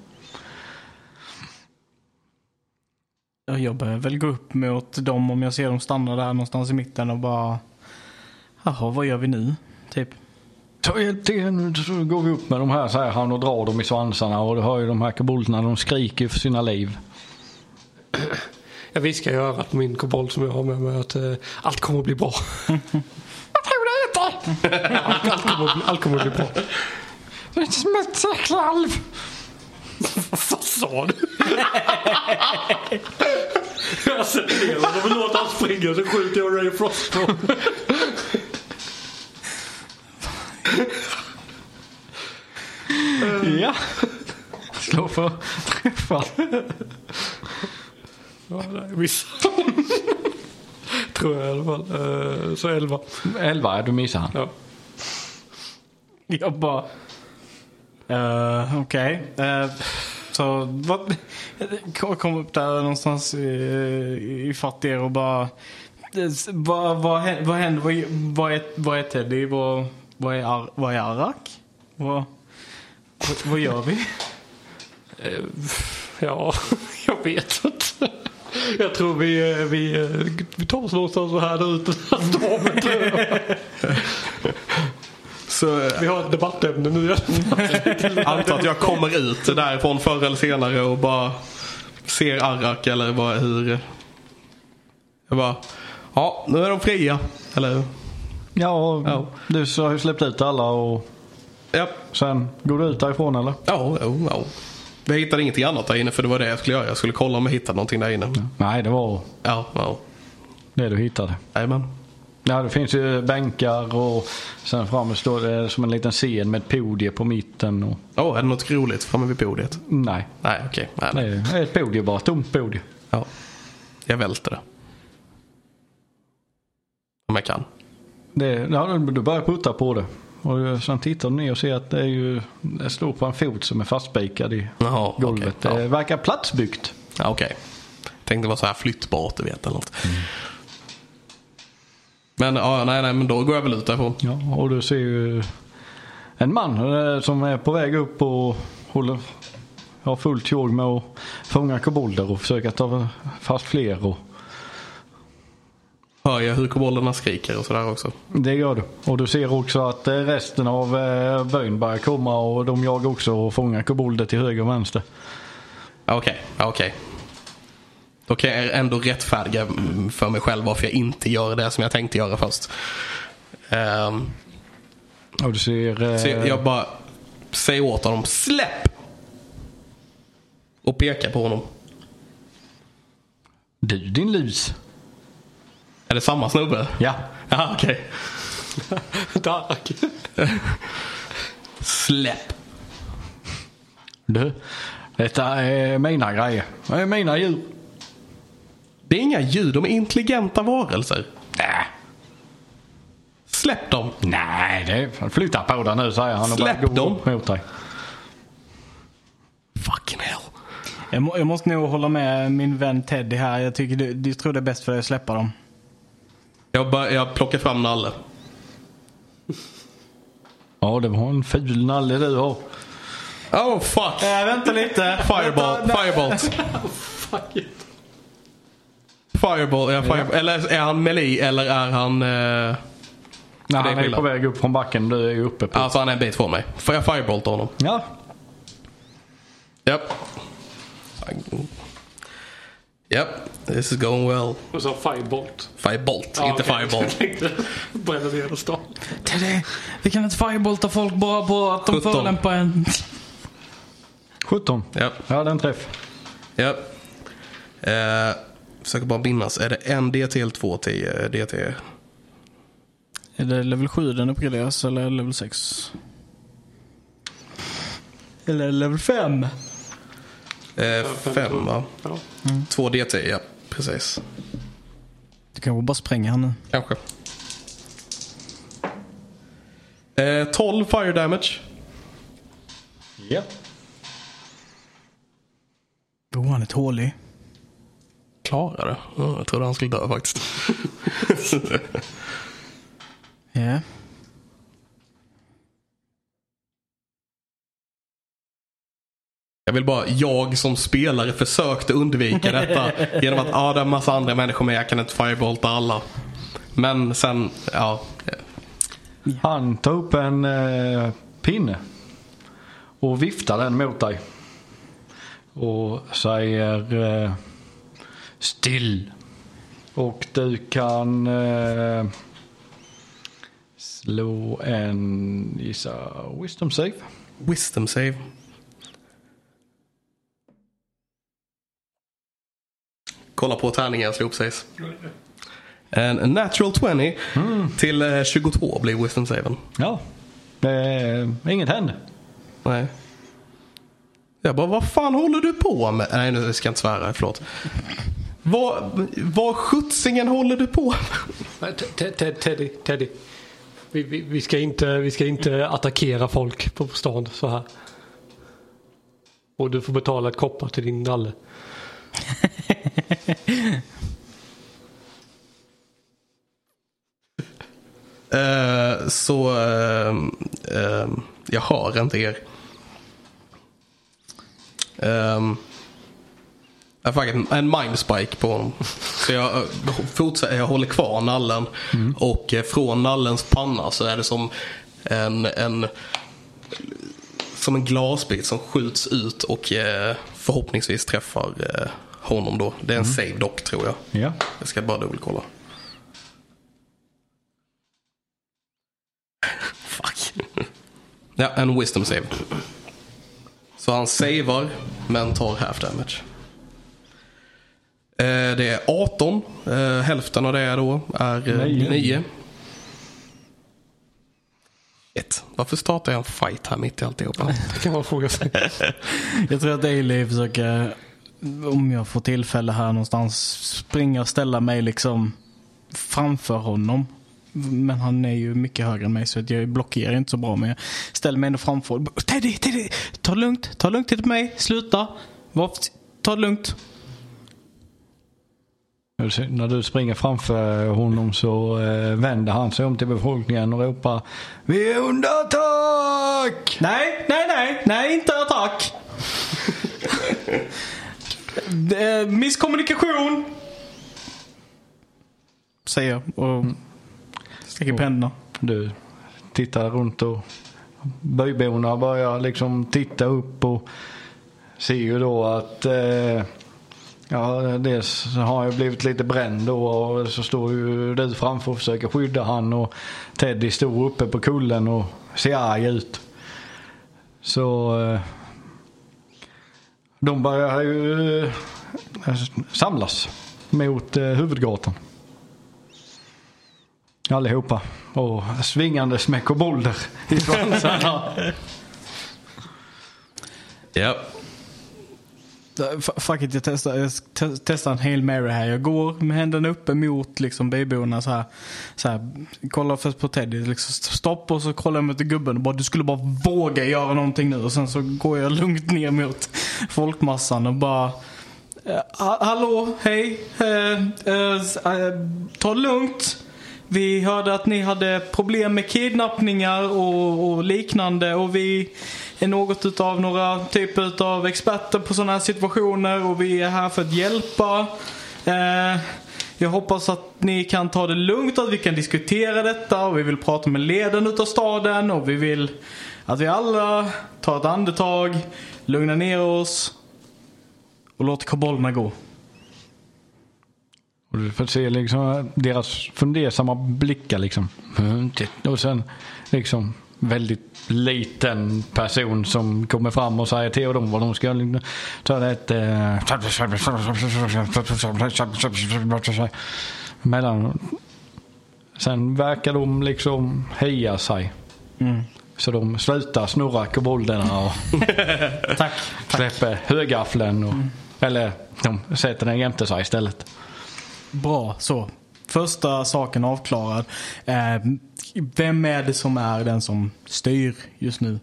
Speaker 4: Ja, Jag börjar väl gå upp mot dem om jag ser dem stanna där någonstans i mitten och bara... Jaha, vad gör vi nu? Typ.
Speaker 2: Ta hjälp till nu så går vi upp med de här säger han och drar dem i svansarna och du hör ju de här kobolderna de skriker för sina liv.
Speaker 3: Jag viskar i örat på min kobold som jag har med mig att eh, allt kommer att bli bra.
Speaker 2: Jag tror det inte!
Speaker 3: Allt, allt, kommer, att bli, allt kommer att bli bra.
Speaker 2: Du är inte smätsäker alv!
Speaker 3: Vad sa du? jag sätter ner honom och låter han springa så skjuter jag Ray Frost på.
Speaker 2: Ja. Slå för träffa.
Speaker 3: Ja, nej, missar. Tror jag i alla fall. Eh, så 11.
Speaker 2: Elva, du missar han.
Speaker 3: Ja.
Speaker 4: Jag bara... Uh, Okej. Eh, så vad... Jag kom upp där någonstans i, i fatt er och bara... Vad, vad, vad händer? Vad, vad, är, vad är Teddy? Vad, vad, är, Ar, vad är Arak? Vad, vad, vad gör vi?
Speaker 3: Eh, ja, jag vet inte. Jag tror vi, eh, vi, eh, vi tar oss någonstans så här ute. Stormen, tror jag.
Speaker 1: Så
Speaker 3: Vi har ett debattämne nu.
Speaker 1: antar att jag kommer ut därifrån förr eller senare och bara ser Arak eller vad, hur. Jag bara, ja nu är de fria. Eller,
Speaker 2: Ja,
Speaker 1: Ja.
Speaker 2: du har ju släppt ut alla och
Speaker 1: ja,
Speaker 2: sen går du ut därifrån eller?
Speaker 1: ja, ja, ja. Vi hittade ingenting annat där inne för det var det jag skulle göra. Jag skulle kolla om jag hittade någonting där inne.
Speaker 2: Nej, det var
Speaker 1: Ja, ja.
Speaker 2: det du hittade.
Speaker 1: Jajamän.
Speaker 2: Ja, det finns ju bänkar och sen framme står det som en liten scen med ett podie på mitten. Och,
Speaker 1: Åh, är det något roligt framme vid podiet?
Speaker 2: nej,
Speaker 1: Nej, okej. Nej,
Speaker 2: det
Speaker 1: nej.
Speaker 2: är ett podie bara. Ett tomt podie.
Speaker 1: Ja. Jag välter det. Om jag kan.
Speaker 2: Det, ja, du börjar putta på det. Och sen tittar du ner och ser att det, är ju, det står på en fot som är fastspikad i
Speaker 1: Jaha,
Speaker 2: golvet. Det
Speaker 1: Ja.
Speaker 2: verkar platsbyggt.
Speaker 1: Ja, Okej. Tänkte det var så här flyttbart, du vet. Eller något. Men ja, nej, nej, men då går jag väl ut därifrån.
Speaker 2: Ja, och du ser ju en man eh, som är på väg upp och håller, har fullt tjog med att fånga kobolder och försöka ta fast fler. Och
Speaker 1: Hör jag hur kobolderna skriker och sådär också.
Speaker 2: det gör du. Och du ser också att eh, resten av eh, byn börjar komma och de jagar också och fångar kobolder till höger och vänster.
Speaker 1: Okej, ja, okej. Då kan jag ändå rättfärdiga mm, för mig själv varför jag inte gör det som jag tänkte göra först. Ehm,
Speaker 2: Och du ser... eh,
Speaker 1: så jag bara säger åt honom, släpp! Och pekar på honom.
Speaker 2: Du din lus.
Speaker 1: Är det samma snubbe?
Speaker 2: Ja.
Speaker 1: Ja, okej.
Speaker 3: Tack.
Speaker 1: Släpp!
Speaker 2: Du. Detta är mina grejer. Det är mina djur.
Speaker 1: Det är inga djur, de är intelligenta varelser.
Speaker 2: Nä.
Speaker 1: Släpp dem!
Speaker 2: Nej, det flytta på dig nu säger han och
Speaker 1: Släpp
Speaker 2: gå
Speaker 1: dem.
Speaker 2: mot dig.
Speaker 1: Fucking hell.
Speaker 4: Jag, må, jag måste nog hålla med min vän Teddy här. Jag tycker du, du tror det är bäst för dig att släppa dem.
Speaker 1: Jag, bara, jag plockar fram Nalle.
Speaker 2: Ja, det var en ful nalle du har.
Speaker 1: Oh fuck!
Speaker 4: Äh, vänta lite.
Speaker 1: Fireball,
Speaker 4: Vänta,
Speaker 1: firebolt.
Speaker 3: Fuck it.
Speaker 1: Fireball, ja, fireball. Eller är han melee eller är han... Eh...
Speaker 2: Nej, han är på väg upp från backen. Du är ju uppe på.
Speaker 1: Alltså han är en bit från mig. Får jag firebolta honom?
Speaker 2: Ja.
Speaker 1: Japp. Japp, this is going well.
Speaker 3: Och så firebolt.
Speaker 1: Firebolt,
Speaker 3: Ja,
Speaker 1: inte.
Speaker 3: Jag tänkte bränna ner och stå.
Speaker 4: Teddy, vi kan inte firebolta folk bara på att de
Speaker 1: 17.
Speaker 4: förolämpar en.
Speaker 2: 17.
Speaker 1: Japp,
Speaker 2: Ja, det är en träff.
Speaker 1: japp. Eh, försöker bara minnas, är det en DT eller två T- eh, DT?
Speaker 4: Är det level 7 den uppgraderas eller level 6? Eller level 5?
Speaker 1: Eh, fem va? Två DT, ja precis.
Speaker 4: Du kanske bara spränger han nu.
Speaker 1: Kanske. Eh, 12 fire damage.
Speaker 2: Ja.
Speaker 4: Oh, han är tålig.
Speaker 1: Klarar det. Ja, jag trodde han skulle dö faktiskt.
Speaker 4: Ja.
Speaker 1: Jag vill bara, jag som spelare försökte undvika detta genom att, ja det är en massa andra människor med, jag kan inte firebolta alla. Men sen, ja.
Speaker 2: Han tar upp en eh, pinne och viftar den mot dig. Och säger eh, still. Och du kan eh, slå en, gissa, wisdom save.
Speaker 1: Wisdom save. Kolla på tärningen slog precis. En natural 20 till eh, 22 blir wisdom saven.
Speaker 2: Ja, eh, inget hände.
Speaker 1: Nej. Jag bara, vad fan håller du på med? Nej, nu ska jag inte svära, förlåt. Vad, vad skjutsingen håller du på med?
Speaker 3: Ted- Ted- Ted- Teddy, Teddy. Vi, vi, vi, ska inte, vi ska inte attackera folk på stan så här. Och du får betala ett koppar till din nalle.
Speaker 1: Eh, så ehm, ehm, jag hör inte er. Um, jag har faktiskt en mindspike på honom. Så jag, fortsätter, jag håller kvar nallen. Och eh, från nallens panna så är det som en, en som en glasbit som skjuts ut och eh, förhoppningsvis träffar eh, honom då. Det är en save dock tror jag.
Speaker 2: Ja.
Speaker 1: Jag ska bara dubbelkolla. Fuck. ja, en wisdom save. Så han savar men tar half damage. Eh, det är 18. Eh, hälften av det då är eh,
Speaker 2: Nio.
Speaker 1: 9. Ett. Varför startar jag en fight här mitt i alltihopa?
Speaker 3: Det kan man fråga sig.
Speaker 4: Jag tror att Ailey försöker, om jag får tillfälle här någonstans, springa och ställa mig liksom framför honom. Men han är ju mycket högre än mig så att jag blockerar inte så bra. Men jag ställer mig ändå framför. Teddy, Teddy! Ta det lugnt, ta det lugnt, titta på mig, sluta. Var, ta lugnt.
Speaker 2: När du springer framför honom så eh, vänder han sig om till befolkningen och ropar Vi är under attack!
Speaker 4: Nej, nej, nej, nej, inte attack. Är Misskommunikation. Säger jag och sträcker upp händerna.
Speaker 2: Du tittar runt och byborna börjar liksom titta upp och ser ju då att eh, ja, dels har ju blivit lite bränd då och så står ju du framför och försöker skydda han och Teddy står uppe på kullen och ser arg ut. Så eh, de börjar ju eh, samlas mot eh, huvudgatan. Allihopa. Och svingandes med kobolder i svansarna.
Speaker 1: Ja.
Speaker 4: Äh, fuck it, jag testar, jag testar en Hail Mary här. Jag går med händerna uppe mot liksom byborna så här. Så här kollar först på Teddy, liksom stopp och så kollar jag mot gubben och bara du skulle bara våga göra någonting nu. Och sen så går jag lugnt ner mot folkmassan och bara äh, Hallå, hej. Eh, eh, ta det lugnt. Vi hörde att ni hade problem med kidnappningar och, och liknande och vi är något utav några typer utav experter på sådana här situationer och vi är här för att hjälpa. Eh, jag hoppas att ni kan ta det lugnt, att vi kan diskutera detta och vi vill prata med ledaren utav staden och vi vill att vi alla tar ett andetag, lugnar ner oss och låter kobolderna gå.
Speaker 2: Och du får se liksom deras fundersamma blickar liksom. Mm, och sen liksom väldigt liten person som kommer fram och säger till dem vad de ska liksom, ta ett eh, mellan. Sen verkar de liksom heja sig. Så de slutar snurra kobolderna och
Speaker 4: Tack.
Speaker 2: släpper högaffeln. Och, Eller de sätter den jämte sig istället.
Speaker 4: Bra, så. Första saken avklarad. Eh, vem är det som är den som styr just nu?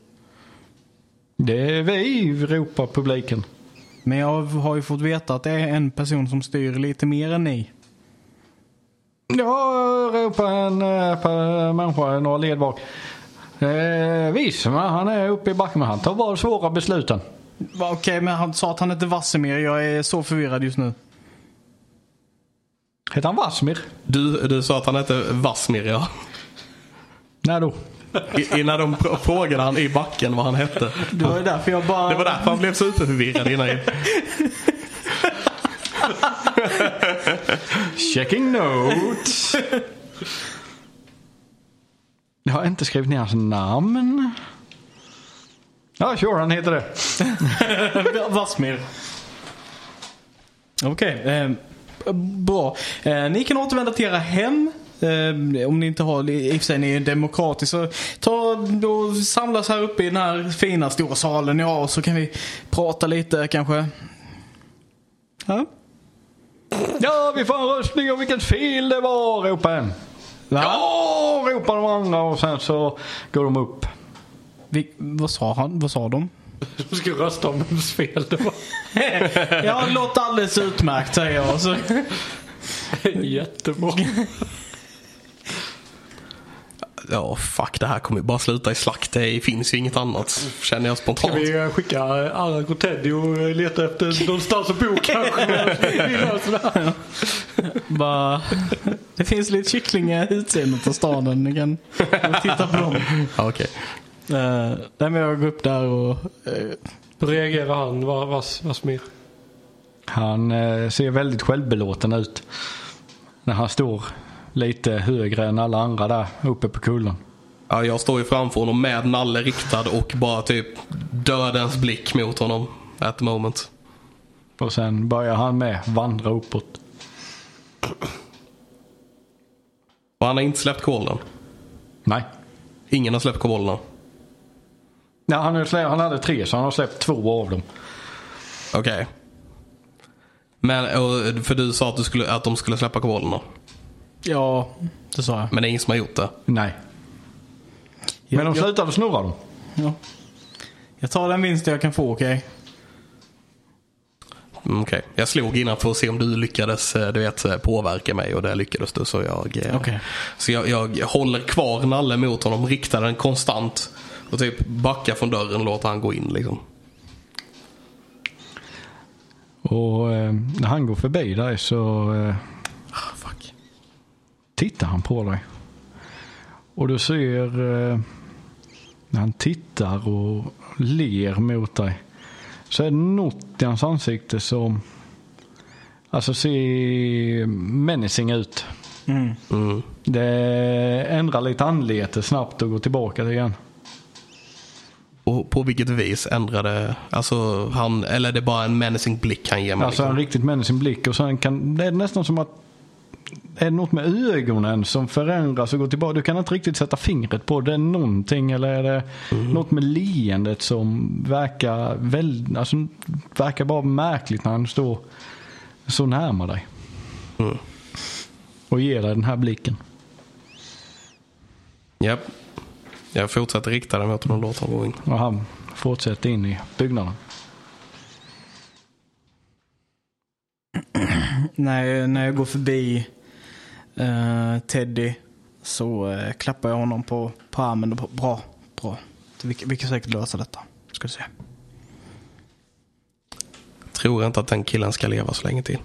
Speaker 2: Det är vi, ropar publiken.
Speaker 4: Men jag har ju fått veta att det är en person som styr lite mer än ni.
Speaker 2: Ja, ropar en per människa några led bak. Eh, Visma, han är uppe i backen men han tar bara svåra besluten.
Speaker 4: Okej, men han sa att han hette Vassemir. Jag är så förvirrad just nu.
Speaker 2: Heter han Vasmir?
Speaker 1: Du, du sa att han hette Vasmir ja.
Speaker 2: När då?
Speaker 1: I, innan de frågade han i backen vad han hette.
Speaker 4: Det var därför jag bara...
Speaker 1: Det var därför han blev superförvirrad innan.
Speaker 2: Checking notes. Jag har inte skrivit ner hans namn. Ja, sure, han heter det.
Speaker 4: Vasmir. Okej, eh, bra. Eh, ni kan återvända till era hem. Eh, om ni inte har, i och för sig ni är demokratiskt så ta och samlas här uppe i den här fina stora salen ja och så kan vi prata lite kanske. Ja?
Speaker 2: Ja, vi får en röstning om vilket fel det var, ropar en. Ja, ropar de andra och sen så går de upp.
Speaker 4: Vi, vad sa han? Vad sa de?
Speaker 3: Du ska rösta om vems fel det var.
Speaker 4: Ja, det låter alldeles utmärkt säger jag. Så.
Speaker 3: Jättebra.
Speaker 1: Ja, fuck det här kommer ju bara sluta i slakt. Det finns ju inget annat känner jag spontant.
Speaker 3: Ska vi skicka Arak och Teddy och leta efter någonstans att bo kanske?
Speaker 4: Bara, det finns lite kycklingar i utseendet av staden. Ni kan titta på dem.
Speaker 1: Okej.
Speaker 4: Uh, där med jag går upp där och... eh,
Speaker 3: Hur reagerar han? Vad, vad?
Speaker 2: Han eh, ser väldigt självbelåten ut. När han står lite högre än alla andra där uppe på kullen.
Speaker 1: Ja, jag står ju framför honom med nalle riktad och bara typ dödens blick mot honom at the moment.
Speaker 2: Och sen börjar han med vandra uppåt.
Speaker 1: Och han har inte släppt kolen.
Speaker 2: Nej.
Speaker 1: Ingen har släppt kobollerna.
Speaker 2: Ja, han, har släppt, han hade tre så han har släppt två av dem.
Speaker 1: Okej. Men, och, för du sa att, du skulle, att de skulle släppa kobollerna.
Speaker 4: Ja, det sa jag.
Speaker 1: Men det är ingen som har gjort det.
Speaker 2: Nej. Men de
Speaker 4: jag,
Speaker 2: slutade snurra dem.
Speaker 4: ja. jag tar den vinsten jag kan få, okej?
Speaker 1: Mm, Okej. Jag slog innan för att se om du lyckades eh, du vet, eh, påverka mig och det lyckades du. Så jag, eh,
Speaker 4: Okej.
Speaker 1: så jag, jag håller kvar nalle mot honom, riktar den konstant och typ backar från dörren och låter han gå in. Liksom.
Speaker 2: Och eh, när han går förbi dig så eh,
Speaker 1: Ah, fuck.
Speaker 2: tittar han på dig. Och du ser eh, när han tittar och ler mot dig. Så är det något i hans ansikte som alltså ser menacing ut.
Speaker 4: Mm.
Speaker 1: Mm.
Speaker 2: Det ändrar lite anlete snabbt och går tillbaka igen.
Speaker 1: Och på vilket vis ändrade, alltså han, eller är det bara en menacing blick han ger mig?
Speaker 2: Alltså en
Speaker 1: liksom?
Speaker 2: riktigt menacing blick och sen kan, det är nästan som att är det något med ögonen som förändras och går tillbaka? Du kan inte riktigt sätta fingret på det. är någonting eller är det något med leendet som verkar väldigt, alltså verkar bara märkligt när han står så närmare dig.
Speaker 1: Mm.
Speaker 2: Och ger dig den här blicken.
Speaker 1: Japp. Jag fortsätter rikta den mot honom och låter honom gå in.
Speaker 2: Och han fortsätter in i byggnaden.
Speaker 4: När, jag- när jag går förbi eh, Teddy så eh, klappar jag honom på, på armen. Och bra, bra. Vi, vi kan säkert lösa detta. Ska du se.
Speaker 1: Tror inte att den killen ska leva så länge till.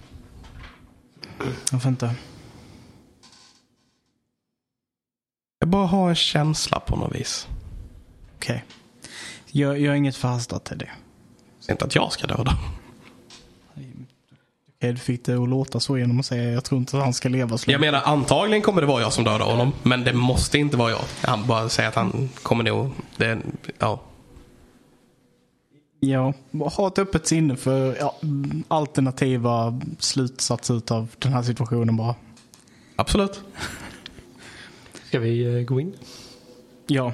Speaker 4: Varför inte?
Speaker 1: Jag bara har en känsla på något vis.
Speaker 4: Okej. Jag, jag är inget förhastat Teddy.
Speaker 1: Säg inte att jag ska döda.
Speaker 4: Okej, du fick det att låta så genom att säga jag tror inte att han ska leva så
Speaker 1: Jag menar antagligen kommer det vara jag som dödar honom. Men det måste inte vara jag. Han bara säger att han kommer nog... Det, ja.
Speaker 4: Ja, ha ett öppet sinne för ja, alternativa slutsatser av den här situationen bara.
Speaker 1: Absolut.
Speaker 3: Ska vi eh, gå in?
Speaker 4: Ja,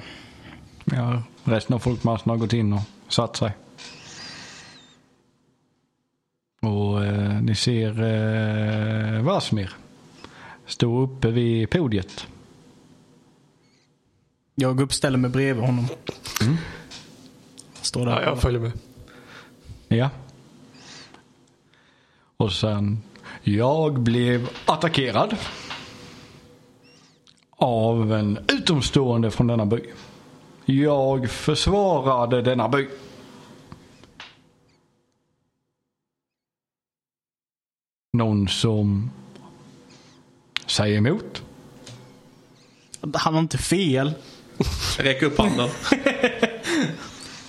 Speaker 2: Ja, resten av folkmassan har gått in och satt sig. Och eh, ni ser eh, Vasmir stå uppe vid podiet.
Speaker 4: jag går upp och ställer mig bredvid honom. Står där.
Speaker 3: Ja, jag följer med.
Speaker 2: Ja. Och sen, jag blev attackerad av en utomstående från denna by. Jag försvarade denna by. Någon som säger emot?
Speaker 4: Han har inte fel.
Speaker 1: Räck upp handen.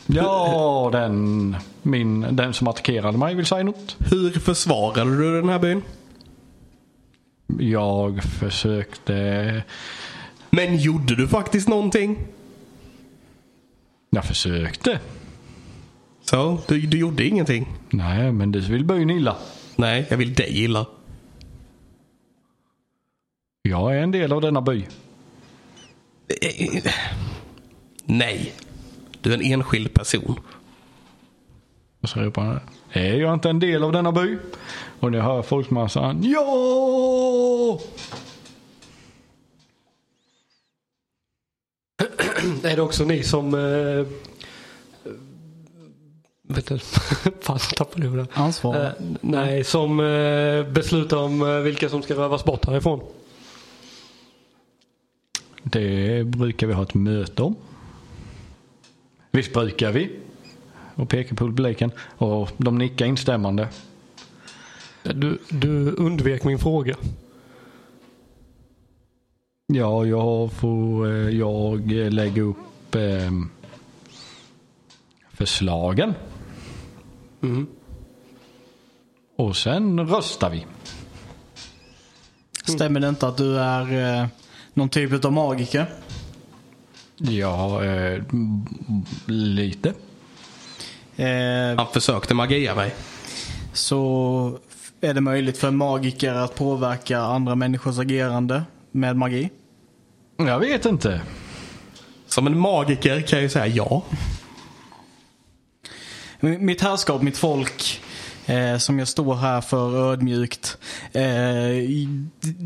Speaker 2: Ja, den, min, den som attackerade mig vill säga något.
Speaker 1: Hur försvarade du den här byn?
Speaker 2: Jag försökte,
Speaker 1: Men gjorde du faktiskt någonting?
Speaker 2: jag försökte.
Speaker 1: Så, du, du gjorde ingenting?
Speaker 2: Nej, men du vill byn illa.
Speaker 1: Nej, jag vill dig illa.
Speaker 2: Jag är en del av denna by.
Speaker 1: Nej. Du är en enskild person.
Speaker 2: Och så ropar han. Är jag inte en del av denna by? Och ni hör folkmassan. Ja!
Speaker 3: Är det också ni som... Eh, vet du, fan tappade jag det.
Speaker 4: Ansvar.
Speaker 3: Eh, nej, som eh, beslutar om eh, vilka som ska rövas bort härifrån.
Speaker 2: Det brukar vi ha ett möte om. Visst brukar vi? Och pekar på publiken. Och de nickar instämmande.
Speaker 3: Du, du undvek min fråga.
Speaker 2: Ja, jag får eh, jag lägga upp eh, förslagen.
Speaker 3: Mm.
Speaker 2: Och sen röstar vi.
Speaker 4: Stämmer det inte att du är eh, någon typ av magiker?
Speaker 2: Ja, eh, lite.
Speaker 4: Eh,
Speaker 1: Han försökte magia mig.
Speaker 4: så är det möjligt för en magiker att påverka andra människors agerande med magi.
Speaker 2: Jag vet inte.
Speaker 1: Som en magiker kan jag ju säga ja.
Speaker 4: Mitt herrskap, mitt folk eh, som jag står här för ödmjukt. Eh,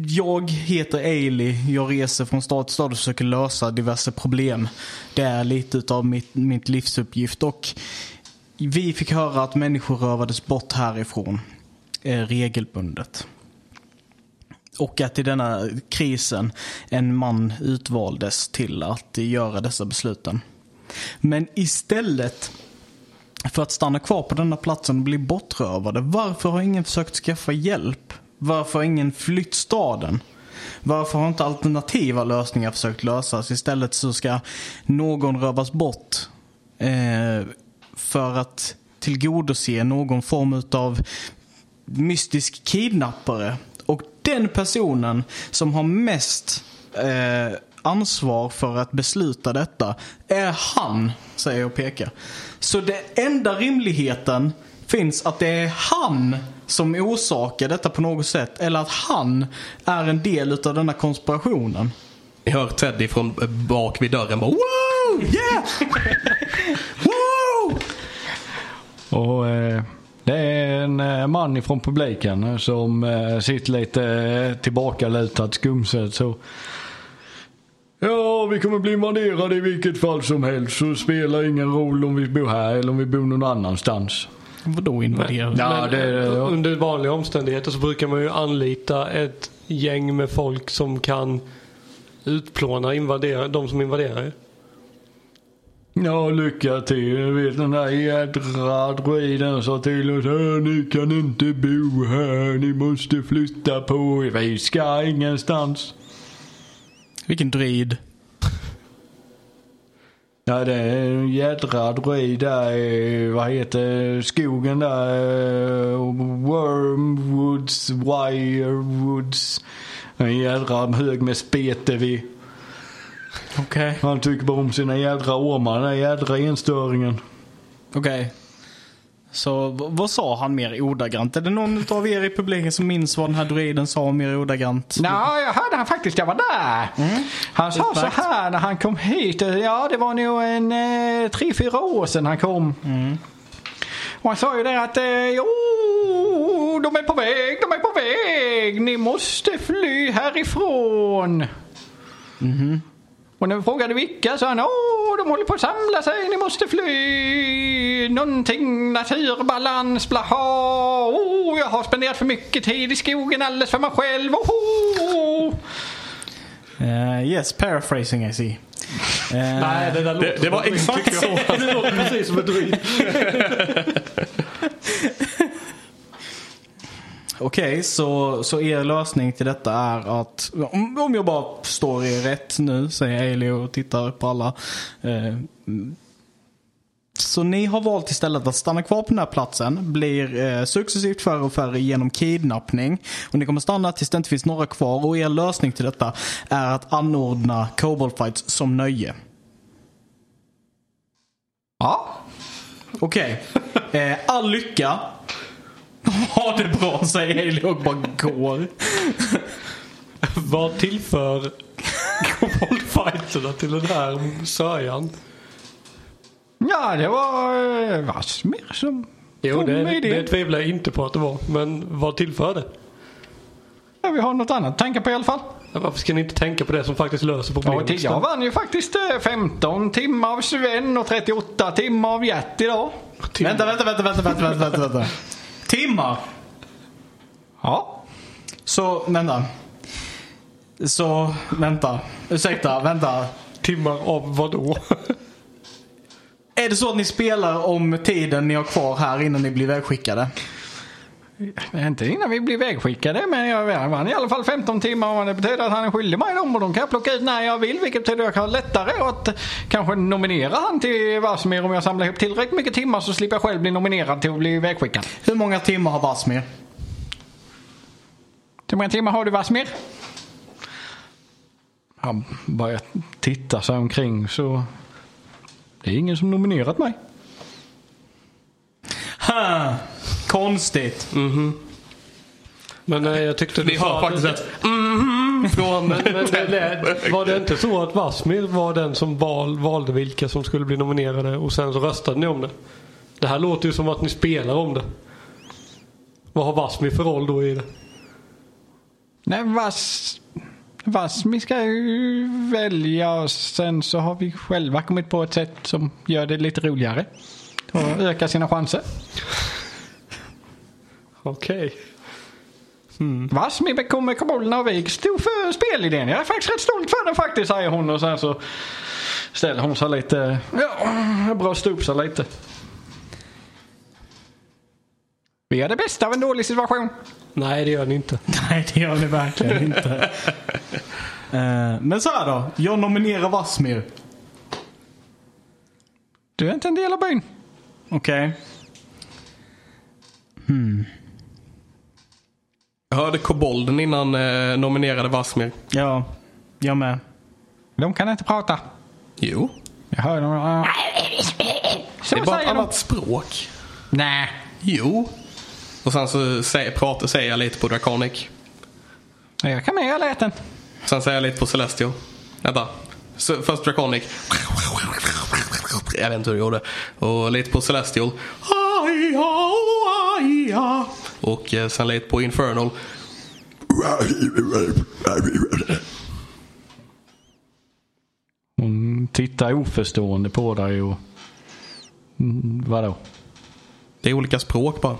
Speaker 4: jag heter Ailey. Jag reser från stad till stad och försöker lösa diverse problem. Det är lite av mitt, mitt livsuppgift. Och vi fick höra att människor rövades bort härifrån Eh, regelbundet. Och att i denna krisen en man utvaldes till att göra dessa besluten. Men istället för att stanna kvar på denna platsen och bli bortrövade, varför har ingen försökt skaffa hjälp? Varför har ingen flytt staden? Varför har inte alternativa lösningar försökt lösas? Istället så ska någon rövas bort eh, för att tillgodose någon form av mystisk kidnappare. Och den personen som har mest eh, ansvar för att besluta detta är han, säger jag och pekar. Så det enda rimligheten finns att det är han som orsakar detta på något sätt. Eller att han är en del av denna konspirationen.
Speaker 1: Jag hör Teddy från bak vid dörren bara Wow! Yeah! Wow!
Speaker 2: Och eh, det är en eh, man ifrån publiken som eh, sitter lite eh, tillbakalutad skumset så. Ja, vi kommer bli invaderade i vilket fall som helst. Så spelar ingen roll om vi bor här eller om vi bor någon annanstans.
Speaker 4: Vadå invaderade?
Speaker 2: Ja, det det, ja.
Speaker 3: Under vanliga omständigheter så brukar man ju anlita ett gäng med folk som kan utplåna invadera, de som invaderar.
Speaker 2: Ja, lycka till. Jag vet den där jädra druiden sa till oss. "Äh, Ni kan inte bo här. Ni måste flytta på er. Vi ska ingenstans.
Speaker 4: Vilken druid.
Speaker 2: Ja, det är en jädra druid där i, vad heter skogen där? Wormwoods, Wirewoods. En jädra hög med spete vid.
Speaker 4: Okej.
Speaker 2: Han tycker bara om sina jädra ormar, den där jädra enstöringen.
Speaker 4: Okej. Så v- vad sa han mer ordagrant? Är det någon av er i publiken som minns vad den här druiden sa mer ordagrant?
Speaker 5: Ja, jag hörde han faktiskt. Jag var där. Han sa
Speaker 4: Utmärkt.
Speaker 5: så här när han kom hit. Ja, det var nog en eh, tre, fyra år sedan han kom. Och han sa ju det att eh, jo, de är på väg, de är på väg. Ni måste fly härifrån. Och när vi frågade vilka sa han åh, de håller på att samla sig, ni måste fly. Någonting, naturbalans, blaha. Oh, jag har spenderat för mycket tid i skogen alldeles för mig själv. Oh.
Speaker 4: Eh, yes, paraphrasing I see. Eh,
Speaker 3: Nej, det där låter
Speaker 1: det var
Speaker 3: som ett
Speaker 1: exakt
Speaker 3: jag. Det låter precis som ett druid.
Speaker 4: Okej, så, så er lösning till detta är att, om, om jag bara står er rätt nu, säger Ailey och tittar på alla. Eh, så ni har valt istället att stanna kvar på den här platsen, blir eh, successivt färre och färre genom kidnappning. Och ni kommer stanna tills det inte finns några kvar. Och er lösning till detta är att anordna Cobalt Fights som nöje.
Speaker 5: Ja.
Speaker 4: Okej. Eh, all lycka. Ha det bra, säger Ailey och bara går.
Speaker 3: Vad tillför koboldfighterna till den här sörjan?
Speaker 5: Ja, det var eh, Vassmir som
Speaker 3: Jo,
Speaker 5: kom
Speaker 3: det,
Speaker 5: med
Speaker 3: det
Speaker 5: det.
Speaker 3: tvivlar jag inte på att det var. Men vad tillför det?
Speaker 5: Ja, vi har något annat att tänka på i alla fall.
Speaker 3: Varför ska ni inte tänka på det som faktiskt löser
Speaker 5: Ja,
Speaker 3: problemet?
Speaker 5: till- jag vann ju faktiskt eh, 15 timmar av Sven och 38 timmar av Gert idag.
Speaker 4: Vänta, vänta, vänta, vänta, vänta, vänta, vänta, vänta. Timmar.
Speaker 5: Ja.
Speaker 4: Så, vänta. Så, vänta. Ursäkta, vänta.
Speaker 3: Timmar av vad då?
Speaker 4: Är det så att ni spelar om tiden ni har kvar här innan ni blir vägskickade?
Speaker 5: Inte innan vi blir vägskickade men jag vann i alla fall 15 timmar och det betyder att han är skyldig mig dem och de kan jag plocka ut när jag vill vilket betyder att jag kan ha lättare att kanske nominera han till Vassmir om jag samlar ihop tillräckligt mycket timmar så slipper jag själv bli nominerad till att bli vägskickad.
Speaker 4: Hur många timmar har Vasmir?
Speaker 5: Hur många timmar har du Vassmir? Han börjar titta sig omkring så det är ingen som nominerat mig.
Speaker 4: Ha, konstigt.
Speaker 3: Men nej, jag tyckte
Speaker 1: Vi
Speaker 3: du
Speaker 1: har
Speaker 3: sa
Speaker 1: faktiskt
Speaker 3: att-
Speaker 1: ett mm från
Speaker 3: Men, men det lät, var det inte så att Vasmir var den som val, valde vilka som skulle bli nominerade och sen så röstade ni om det? Det här låter ju som att ni spelar om det. Vad har Vasmi för roll då i det?
Speaker 5: Nej, Vas... Vasmi ska ju välja och sen så har vi själva kommit på ett sätt som gör det lite roligare. Och ökar sina chanser.
Speaker 3: Okej.
Speaker 5: Vasmi kommer kobolderna och vi stod för spelidén. Jag är faktiskt rätt stolt för den faktiskt, säger hon och sen så ställer hon sig lite, ja, bröstar upp sig lite. Vi gör det bästa av en dålig situation.
Speaker 3: Nej, det gör ni inte.
Speaker 4: Nej, det gör ni verkligen inte. Eh, Men så här då. Jag nominerar Vasmir.
Speaker 5: Du är inte en del av byn.
Speaker 4: Okej.
Speaker 1: Jag hörde kobolden innan eh, nominerade Vasmir.
Speaker 4: Ja, jag med.
Speaker 5: De kan inte prata.
Speaker 1: Jo,
Speaker 5: Jag hör dem. Så
Speaker 1: det är bara ett annat språk.
Speaker 5: Nej.
Speaker 1: Jo. Och sen så säger, pratar, säger jag lite på Draconic.
Speaker 5: Jag kan med, jag lät den.
Speaker 1: Sen säger jag lite på Celestial. Vänta. Så, först Draconic. Jag vet inte hur jag gjorde. Och lite på Celestial. Aja, aja. Och eh, sen lite på Infernal.
Speaker 2: Hon tittar oförstående på dig och... Mm, vadå?
Speaker 1: Det är olika språk bara.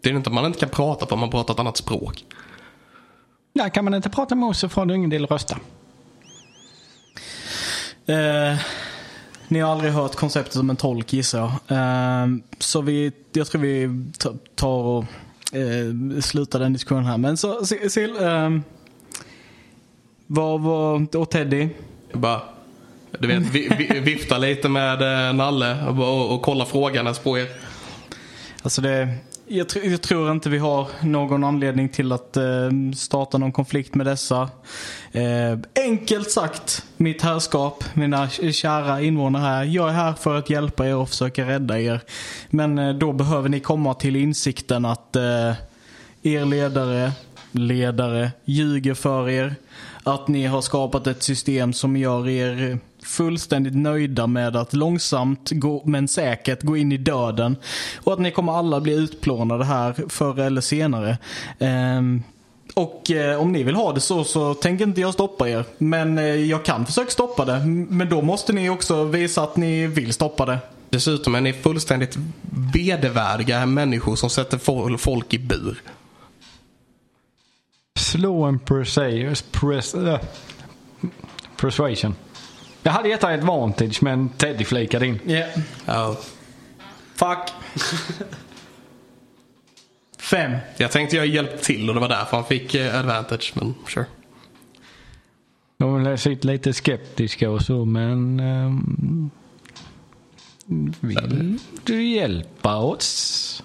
Speaker 1: Det är inte att man inte kan prata på om man pratar ett annat språk.
Speaker 5: Där kan man inte prata med oss så får du ingen del rösta.
Speaker 4: Eh, ni har aldrig hört konceptet om en tolk gissar jag. Eh, så vi, jag tror vi ta- tar och eh, slutar den diskussionen här. Men så, Sil, eh, vad, vad, och Teddy.
Speaker 1: Bara, du vet, vi, vi, vifta lite med eh, Nalle och, och, och kolla frågandes på er.
Speaker 4: Alltså det, jag, tr- jag tror inte vi har någon anledning till att eh, starta någon konflikt med dessa. Eh, enkelt sagt, mitt herrskap, mina kära invånare här. Jag är här för att hjälpa er och försöka rädda er. Men eh, då behöver ni komma till insikten att eh, er ledare, ledare, ljuger för er. Att ni har skapat ett system som gör er fullständigt nöjda med att långsamt gå, men säkert gå in i döden. Och att ni kommer alla bli utplånade här förr eller senare. Um, och eh, om ni vill ha det så, så tänker inte jag stoppa er. Men eh, jag kan försöka stoppa det. Men då måste ni också visa att ni vill stoppa det.
Speaker 1: Dessutom är ni fullständigt vedervärdiga människor som sätter folk i bur.
Speaker 2: Slå en persa- pres, äh, persuasion. Jag hade gett dig ett vantage men Teddy flikade in.
Speaker 4: Yeah.
Speaker 1: Ja.
Speaker 4: Fuck. Fem.
Speaker 1: Jag tänkte jag hjälpte till och det var därför han fick eh, advantage, men sure.
Speaker 2: De sitter lite skeptiska och så men... ehm, vill du hjälpa oss?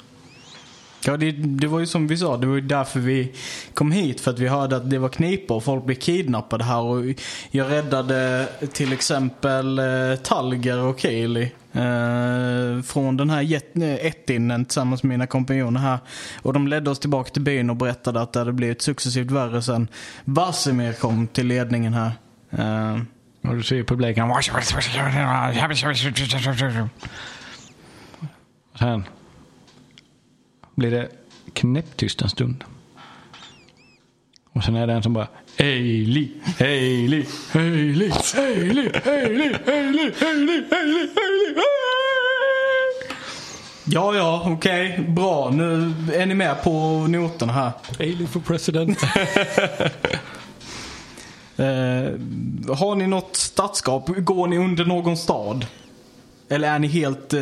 Speaker 4: Ja, det, det var ju som vi sa, det var ju därför vi kom hit. För att vi hörde att det var knipa och folk blev kidnappade här. Och jag räddade till exempel eh, Talger och Kaeli. Eh, från den här jet- eh, ättinen tillsammans med mina kompanjoner här. Och de ledde oss tillbaka till byn och berättade att det hade blivit successivt värre sen Vasimir kom till ledningen här. Eh,
Speaker 2: Och du ser publiken. Sen blir det knäpptyst en stund. Och sen är det en som bara Hailey, Hailey, Hailey, Hailey, Hailey, Hailey, Hailey, Hailey, Hailey.
Speaker 4: ja, ja, okej. Bra. Nu är ni med på noterna här.
Speaker 3: Alien for president.
Speaker 4: Eh, har ni något stadskap? Går ni under någon stad? Eller är ni helt eh,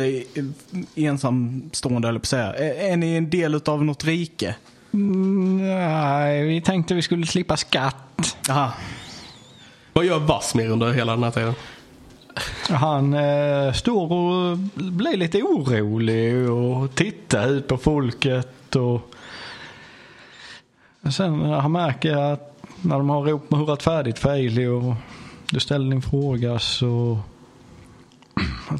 Speaker 4: ensamstående, eller på säga? Är, är ni en del av något rike?
Speaker 2: Nej, vi tänkte vi skulle slippa skatt.
Speaker 4: Aha.
Speaker 1: Vad gör Vasmir under hela den här tiden?
Speaker 2: Han eh, står och blir lite orolig och tittar ut på folket. Och sen när han märker att när de har rop- hurrat färdigt för och du ställer din fråga så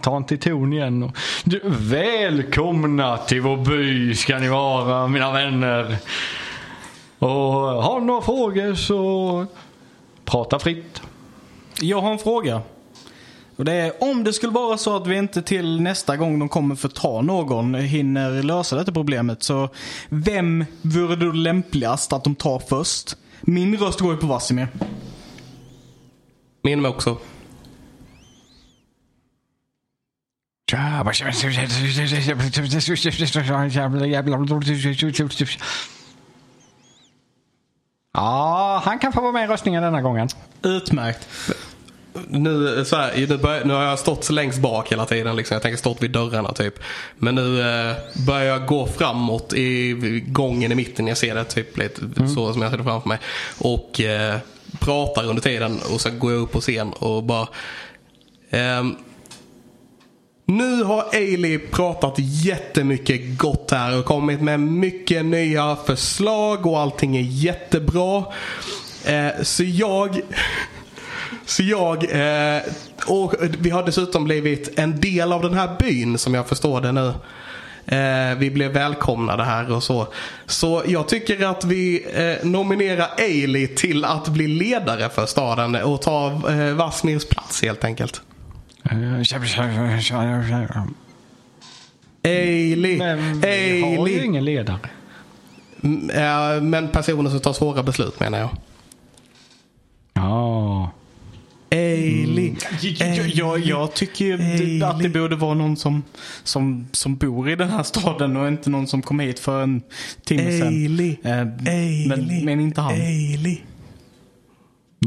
Speaker 2: han till ton igen. Och, du, välkomna till vår by ska ni vara mina vänner. Och har ni några frågor så prata fritt.
Speaker 4: Jag har en fråga. Och det är om det skulle vara så att vi inte till nästa gång de kommer för ta någon hinner lösa detta problemet. Så vem vore då lämpligast att de tar först? Min röst går ju på Vasimir.
Speaker 1: Min med också.
Speaker 2: Ja, han kan få vara med i röstningen denna gången.
Speaker 4: Utmärkt.
Speaker 1: Nu, så här, nu, börjar, nu har jag stått längst bak hela tiden. Liksom. Jag tänker stått vid dörrarna typ. Men nu eh, börjar jag gå framåt i gången i mitten. Jag ser det typ lite så som jag ser det framför mig. Och eh, pratar under tiden. Och så går jag upp på scen och bara... ehm, nu har Ailey pratat jättemycket gott här och kommit med mycket nya förslag och allting är jättebra. Eh, så jag... Så jag... Eh, och vi har dessutom blivit en del av den här byn som jag förstår det nu. Eh, vi blev välkomnade här och så. Så jag tycker att vi eh, nominerar Ailey till att bli ledare för staden och ta eh, Vasmirs plats helt enkelt. Ailey,
Speaker 2: Men vi har ju ingen ledare.
Speaker 1: Mm, ja, Men personer som tar svåra beslut menar jag.
Speaker 2: Ja.
Speaker 1: Ailey.
Speaker 4: Jag, jag, jag tycker ju att det borde vara någon som, som, som bor i den här staden och inte någon som kom hit för en timme sedan.
Speaker 1: Ailey.
Speaker 4: Eh, men, men inte han.
Speaker 1: Ailey.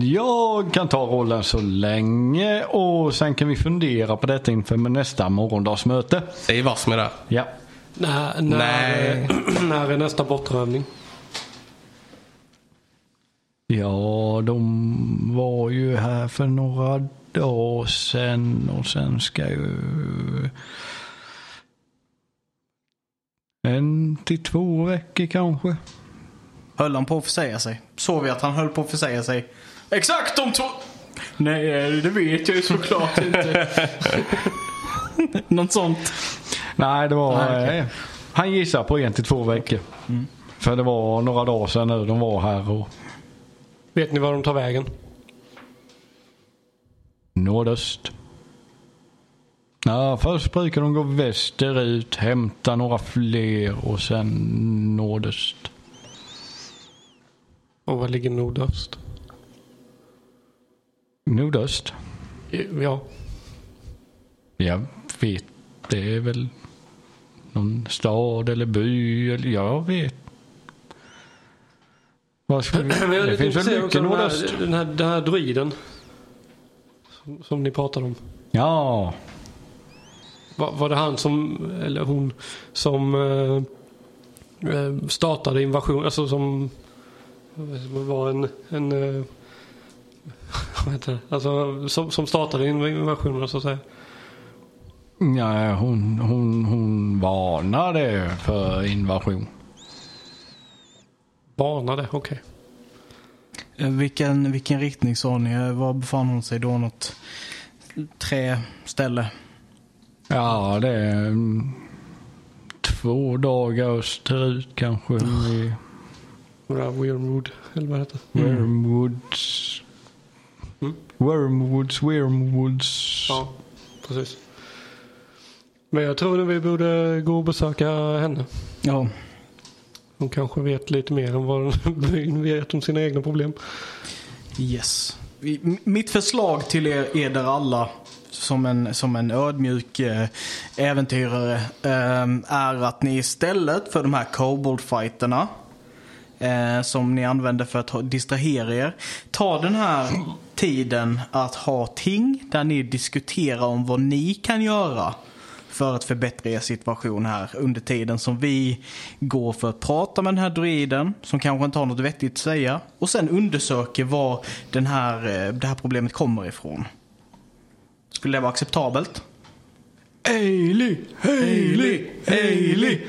Speaker 2: Jag kan ta rollen så länge och sen kan vi fundera på detta inför nästa morgondagsmöte.
Speaker 1: Säg Vasmir där.
Speaker 2: Ja.
Speaker 3: När, när,
Speaker 1: Nej.
Speaker 3: när är nästa bortrövning?
Speaker 2: Ja, de var ju här för några dagar sedan och sen ska ju en till två veckor kanske.
Speaker 4: Höll han på att försäga sig? Såg vi att han höll på att försäga sig? Exakt om två... Nej, eh, det vet jag ju såklart inte. Något sånt.
Speaker 2: Nej, det var...
Speaker 4: Nej, okej.
Speaker 2: eh, Han gissar på en till två veckor. För det var några dagar sedan nu de var här och
Speaker 3: Vet ni var de tar vägen?
Speaker 2: nordöst. Ja, först brukar de gå västerut, hämta några fler och sen nordöst.
Speaker 3: Och var ligger nordöst?
Speaker 2: Nordöst?
Speaker 3: Ja,
Speaker 2: Jag vet, det är väl någon stad eller by eller jag vet. Vad ska vi? Det finns väl mycket nordöst?
Speaker 3: Den här, den, här, den här druiden. Som, som ni pratade om.
Speaker 2: Ja,
Speaker 3: Var, var det han som, eller hon, som eh, eh, startade invasion, alltså som som var en, en eh, vad heter det? Alltså som, som startade invasionen så att säga.
Speaker 2: ja hon, hon, hon varnade för invasion.
Speaker 3: Banade, okej.
Speaker 4: Eh, Vilken, vilken riktning sa ni? Eh, Var befann hon sig då? Något träställe?
Speaker 2: Ja, det är mm, två dagar österut kanske. I
Speaker 3: Okay. Weirwood, eller vad heter det?
Speaker 2: Wormwoods.
Speaker 3: Mm.
Speaker 2: Wormwoods, Wormwoods.
Speaker 3: Ja, precis. Men jag tror att vi borde gå och besöka henne.
Speaker 4: Ja.
Speaker 3: Hon kanske vet lite mer än vad byn vet om sina egna problem.
Speaker 4: Yes. Mitt förslag till er, er där alla som en, som en ödmjuk eh, äventyrare eh, är att ni istället för de här koboldfighterna eh, som ni använder för att distrahera er. Ta den här tiden att ha ting där ni diskuterar om vad ni kan göra för att förbättra er situation här under tiden som vi går för att prata med den här druiden som kanske inte har något vettigt att säga och sen undersöker var den här, eh, det här problemet kommer ifrån. Skulle det vara acceptabelt?
Speaker 2: Ailey, Ailey, Ailey.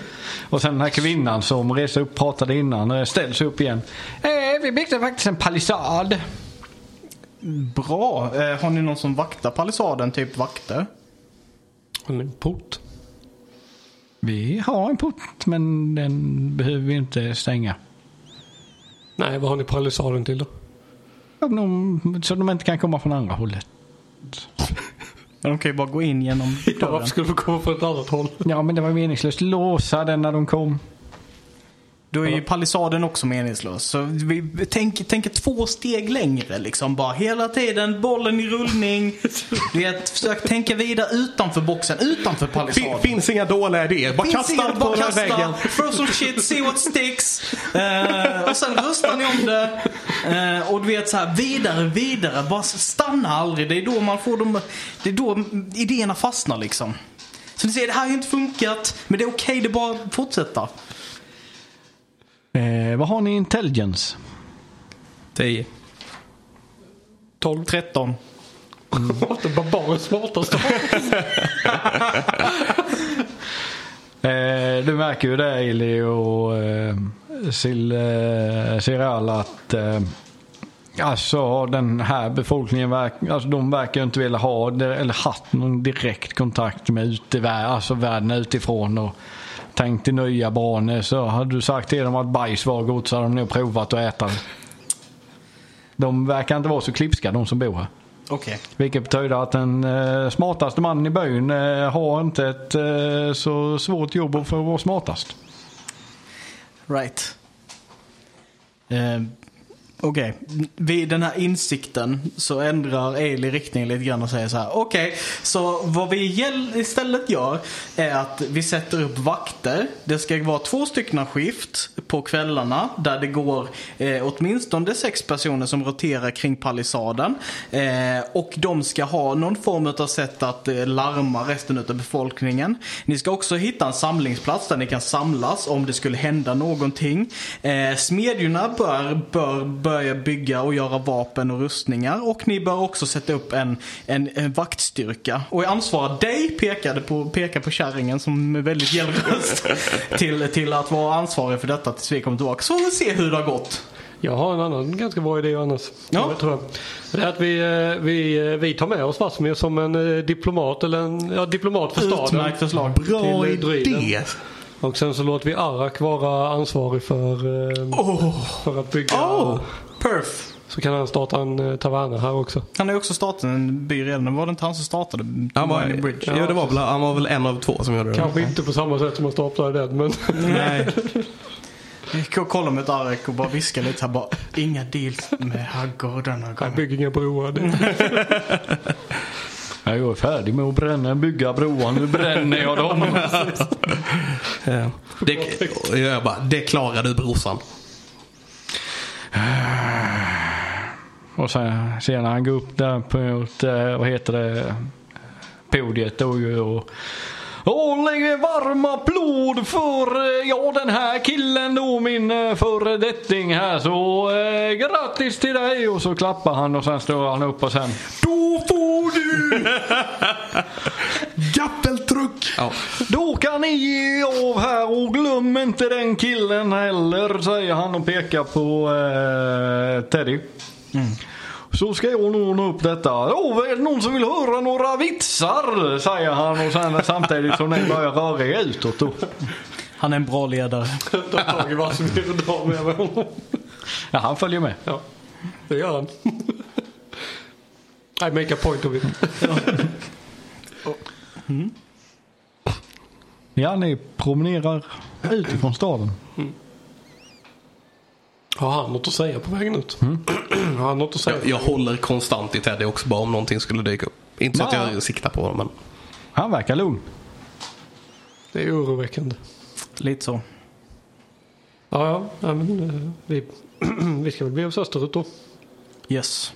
Speaker 2: Och sen den här kvinnan som reste upp pratade innan eh, ställer sig upp igen. Eh, vi byggde faktiskt en palissad.
Speaker 4: Bra. Eh, har ni någon som vaktar palissaden, typ vakter?
Speaker 3: Har ni en port?
Speaker 2: Vi har en port men den behöver vi inte stänga.
Speaker 3: Nej, vad har ni palissaden till då?
Speaker 2: Om de, så de inte kan komma från andra hållet.
Speaker 4: Men de kan ju bara gå in genom
Speaker 3: Ja,
Speaker 4: dörren.
Speaker 3: varför skulle de komma från ett annat håll?
Speaker 2: Ja, men det var meningslöst. Låsa den när de kom.
Speaker 4: Då är ju palissaden också meningslös. Så vi tänker, tänker två steg längre liksom. Bara hela tiden, bollen i rullning. Du vet, försök tänka vidare utanför boxen, utanför
Speaker 1: Fin,
Speaker 4: palissaden.
Speaker 1: finns inga dåliga idéer. Bara
Speaker 4: Finns
Speaker 1: kasta allt på
Speaker 4: bara
Speaker 1: den här
Speaker 4: kasta,
Speaker 1: väggen.
Speaker 4: throw some shit, see what sticks. Eh, och sen röstar ni om det. Eh, och du vet så här, vidare, vidare. Bara stanna aldrig. Det är då man får de, det är då idéerna fastnar liksom. Så ni ser, det här har ju inte funkat. Men det är okej, det är bara att fortsätta.
Speaker 2: Eh, vad har ni i intelligence?
Speaker 1: 10.
Speaker 3: 12.
Speaker 4: 13.
Speaker 3: Det var bara smartaste.
Speaker 2: Eh, du märker ju det Eli och eh, Sil, eh, Siral att eh, alltså den här befolkningen verk, alltså, de verkar ju inte vilja ha det- eller haft någon direkt kontakt med utevär, alltså världen utifrån och tänkt i nya banor så hade du sagt till dem att bajs var gott så hade de nog provat att äta det. De verkar inte vara så klipska de som bor här.
Speaker 4: Okej.
Speaker 2: Vilket betyder att den eh, smartaste mannen i byn eh, har inte ett eh, så svårt jobb att få vara smartast.
Speaker 4: Right. Okej, Okej, vid den här insikten så ändrar Eli riktning lite grann och säger så här. Okej, så vad vi istället gör är att vi sätter upp vakter. Det ska vara två stycken skift på kvällarna där det går eh, åtminstone sex personer som roterar kring palissaden. Eh, och de ska ha någon form av sätt att eh, larma resten av befolkningen. Ni ska också hitta en samlingsplats där ni kan samlas om det skulle hända någonting. Eh, smedjorna bör, bör börja bygga och göra vapen och rustningar. Och ni bör också sätta upp en, en, en vaktstyrka. Och jag ansvarar dig, pekade på, pekar på kärringen som är väldigt hjälplös till, till att vara ansvarig för detta tills vi kommer tillbaka. Så får vi se hur det har gått.
Speaker 3: Jag har en annan ganska bra idé annars.
Speaker 4: Ja.
Speaker 3: Jag tror jag. Det är att vi, eh, vi, eh, vi tar med oss Vasmir som en eh, diplomat eller en ja, diplomat för staden.
Speaker 4: Utmärkt förslag.
Speaker 1: Bra
Speaker 3: Till, druiden.
Speaker 1: idé.
Speaker 3: Och sen så låter vi Arak vara ansvarig för, eh, för att bygga.
Speaker 4: Oh, perf.
Speaker 3: Så kan han starta en eh, taverna här också.
Speaker 4: Han har ju också startat en by redan. Var det inte han som startade
Speaker 1: Han var,
Speaker 4: Bridge?
Speaker 1: ja, det var väl, han var väl en av två som gjorde det.
Speaker 3: Kanske inte på samma sätt som han startade den men
Speaker 4: Nej. Jag gick och kollade med ett ark och bara viskade lite här bara. Inga deals med Haggard denna
Speaker 3: han
Speaker 4: gång.
Speaker 3: bygger inga broar.
Speaker 2: Jag är färdig med att bränna, bygga broar. Nu bränner jag dem.
Speaker 1: Ja. Det, jag bara, det klarar du brorsan.
Speaker 2: Och sen, sen när han går upp där på eh, vad heter det, podiet då ju och och lägger varma applåd för eh, ja, den här killen då, min eh, föredetting här. Så eh, grattis till dig! Och så klappar han och sen står han upp och sen Då får du!
Speaker 1: Gappeltruck! Ja.
Speaker 2: Då kan ni ge av här och glöm inte den killen heller, säger han och pekar på eh, Teddy. Så ska jag nog nå upp detta. Åh, är det någon som vill höra några vitsar? Säger han och sen samtidigt som ni börjar röra er utåt då.
Speaker 4: Han är en bra ledare.
Speaker 3: Ta tag i Vasmir och dra med honom.
Speaker 2: Ja, han följer med.
Speaker 3: Ja, det gör han. I make a point of it.
Speaker 2: Ja, ni promenerar utifrån staden.
Speaker 3: Har han något att säga på vägen ut? Har han något att säga?
Speaker 1: Jag, jag håller konstant i Teddy också bara om någonting skulle dyka upp. Inte så att
Speaker 2: Nej.
Speaker 1: jag siktar på honom men.
Speaker 2: Han verkar lugn.
Speaker 3: Det är oroväckande.
Speaker 4: Lite så.
Speaker 3: Ja, ja, ja men eh, vi, vi ska väl bege oss österut då.
Speaker 4: Yes.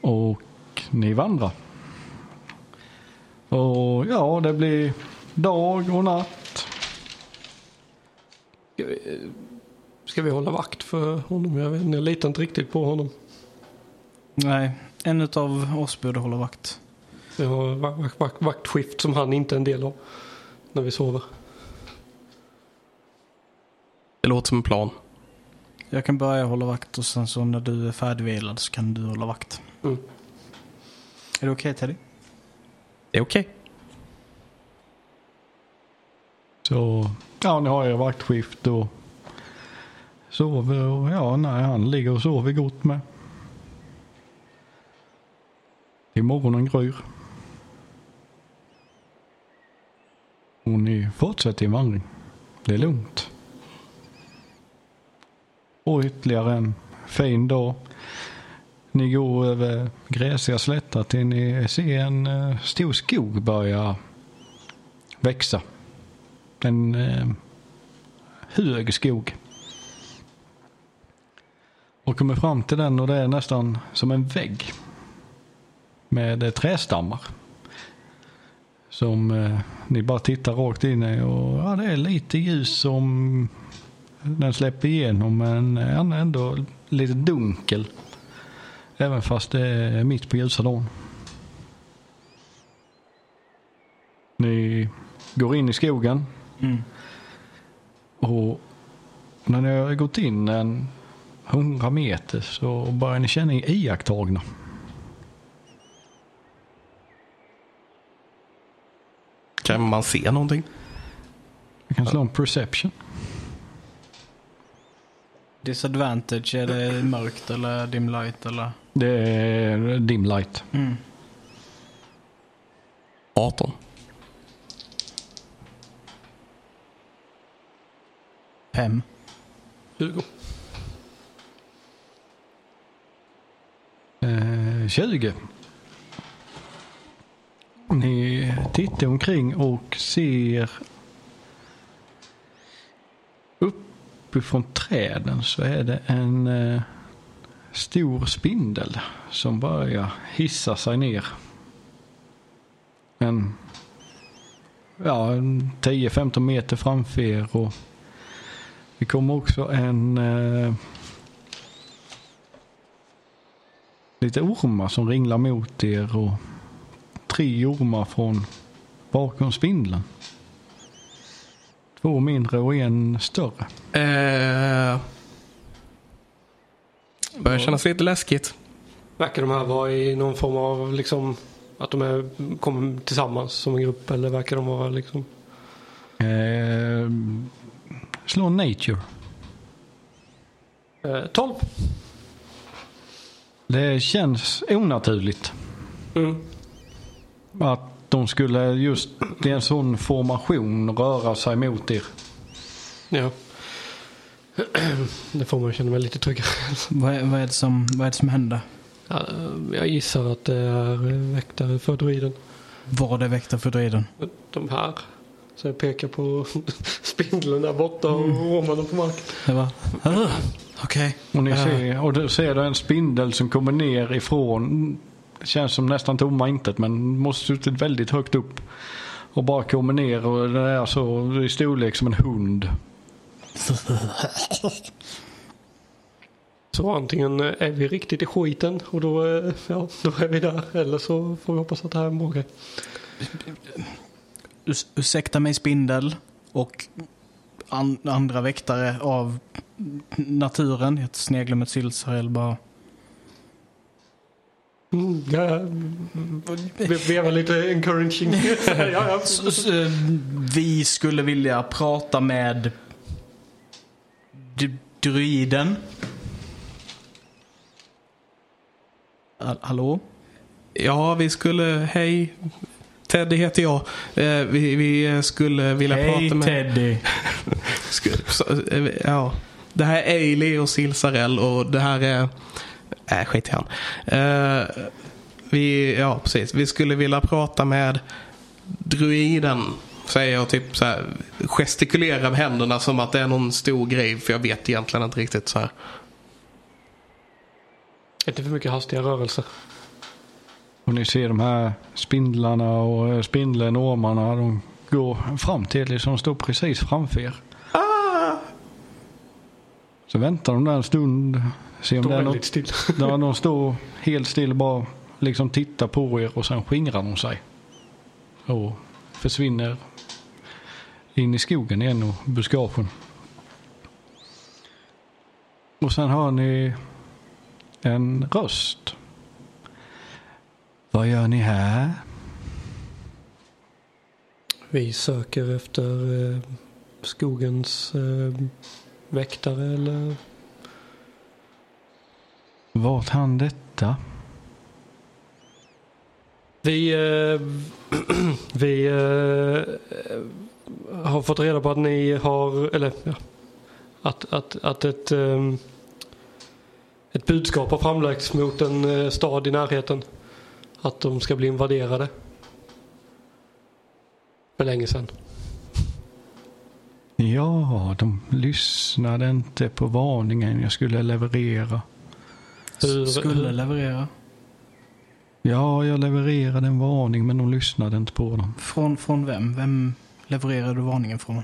Speaker 2: Och ni vandrar. Och ja, det blir dag och natt.
Speaker 3: Ska vi, hålla vakt för honom? Jag, vet, jag litar inte riktigt på honom.
Speaker 4: Nej, en av oss borde hålla vakt.
Speaker 3: Vi har vak, vak, vak, vaktskift som han inte är en del av. När vi sover.
Speaker 1: Det låter som en plan.
Speaker 4: Jag kan börja hålla vakt och sen så när du är färdigvilad så kan du hålla vakt.
Speaker 3: Mm.
Speaker 4: Är det okej Teddy?
Speaker 1: Det är okej.
Speaker 2: Så ja, ni har er vaktskift och sover och ja, nej, han ligger och sover gott med. I morgonen gryr. Och ni fortsätter din vandring. Det är lugnt. Och ytterligare en fin dag. Ni går över gräsiga slättar till ni ser en eh, stor skog börja växa. En eh, hög skog. Och kommer fram till den och det är nästan som en vägg. Med eh, trästammar. Som eh, ni bara tittar rakt in i och ja, det är lite ljus som den släpper igenom men han är ändå lite dunkel. Även fast det är mitt på ljusa dagen. Ni går in i skogen.
Speaker 4: Mm.
Speaker 2: Och när ni har gått in en hundra meter så börjar ni känna er iakttagna.
Speaker 1: Kan man se någonting?
Speaker 2: Vi kan slå en perception.
Speaker 4: Disadvantage, är det mörkt eller dim light eller?
Speaker 2: Det är dim light.
Speaker 4: Mm.
Speaker 1: 18.
Speaker 4: Fem.
Speaker 3: 20.
Speaker 2: Eh, 20. Ni tittar omkring och ser uppifrån träden så är det en eh, stor spindel som börjar hissa sig ner. En, ja, 10-15 meter framför er och det kommer också en eh, lite ormar som ringlar mot er och tre ormar från bakom spindeln. Två mindre och en större.
Speaker 1: Eh, börjar kännas lite läskigt.
Speaker 3: Verkar de här vara i någon form av liksom att de är, kommer tillsammans som en grupp eller verkar de vara liksom?
Speaker 2: Eh, slå nature.
Speaker 3: Eh, 12.
Speaker 2: Det känns onaturligt
Speaker 3: Mm.
Speaker 2: att de skulle just i en sån formation röra sig mot er.
Speaker 3: Ja. Det får man känna mig lite tryggare.
Speaker 4: Vad, är, vad, är det som, vad är det som händer?
Speaker 3: Ja, Jag gissar att det är väktare för druiden.
Speaker 4: Vad är väktare för druiden?
Speaker 3: De här. Så jag pekar på spindeln där borta och ormarna på marken.
Speaker 4: Det var... Okej.
Speaker 2: Och, ni
Speaker 4: Ja.
Speaker 2: ser, och du ser du en spindel som kommer ner ifrån. Det känns som nästan tomma intet men måste suttit väldigt högt upp. Och bara kommer ner och den är så i storlek som en hund.
Speaker 3: Så antingen är vi riktigt i skiten och då, eh, ja, då är vi där. Eller så får vi hoppas att det här är en
Speaker 4: Ursäkta mig spindel och an, andra väktare av naturen. Jag sneglar med Silsarell bara.
Speaker 3: Mm, ja, vi vevar lite encouraging. ja, ja.
Speaker 4: Vi skulle vilja prata med druiden. Ha- Hallå?
Speaker 1: Ja, vi skulle... Hej. Teddy heter jag. Eh, vi, vi skulle vilja
Speaker 4: Hej
Speaker 1: prata med...
Speaker 4: Teddy.
Speaker 1: Sku- så, eh, ja. Det här är Ailey och Silsarell och det här är... Äh, skit i han. Eh, vi, ja, precis. Vi skulle vilja prata med druiden. Säger jag typ så här. Gestikulerar med händerna som att det är någon stor grej. För jag vet egentligen inte riktigt så här.
Speaker 3: Inte för mycket hastiga rörelser.
Speaker 2: Och ni ser de här spindlarna och eh, spindeln och ormarna. De går fram till er som står precis framför er.
Speaker 1: Ah!
Speaker 2: Så väntar de där en stund. Ser om
Speaker 3: Står väldigt
Speaker 2: något.
Speaker 3: still.
Speaker 2: Där de står helt still bara liksom tittar på er och sen skingrar de sig. Och försvinner in i skogen igen och buskagen. Och sen hör ni en röst. Vad gör ni här?
Speaker 3: Vi söker efter eh, skogens eh, väktare eller
Speaker 2: Vart han detta?
Speaker 3: Vi, eh, vi eh, har fått reda på att ni har, eller ja, att, att, att ett, eh, ett budskap har framlagts mot en eh, stad i närheten. Att de ska bli invaderade. För länge sedan.
Speaker 2: Ja, de lyssnade inte på varningen jag skulle leverera.
Speaker 3: Hur,
Speaker 4: Skulle
Speaker 3: hur,
Speaker 4: leverera.
Speaker 2: Ja, jag levererade en varning men de lyssnade inte på dem.
Speaker 4: Från, från vem? Vem levererade du varningen från?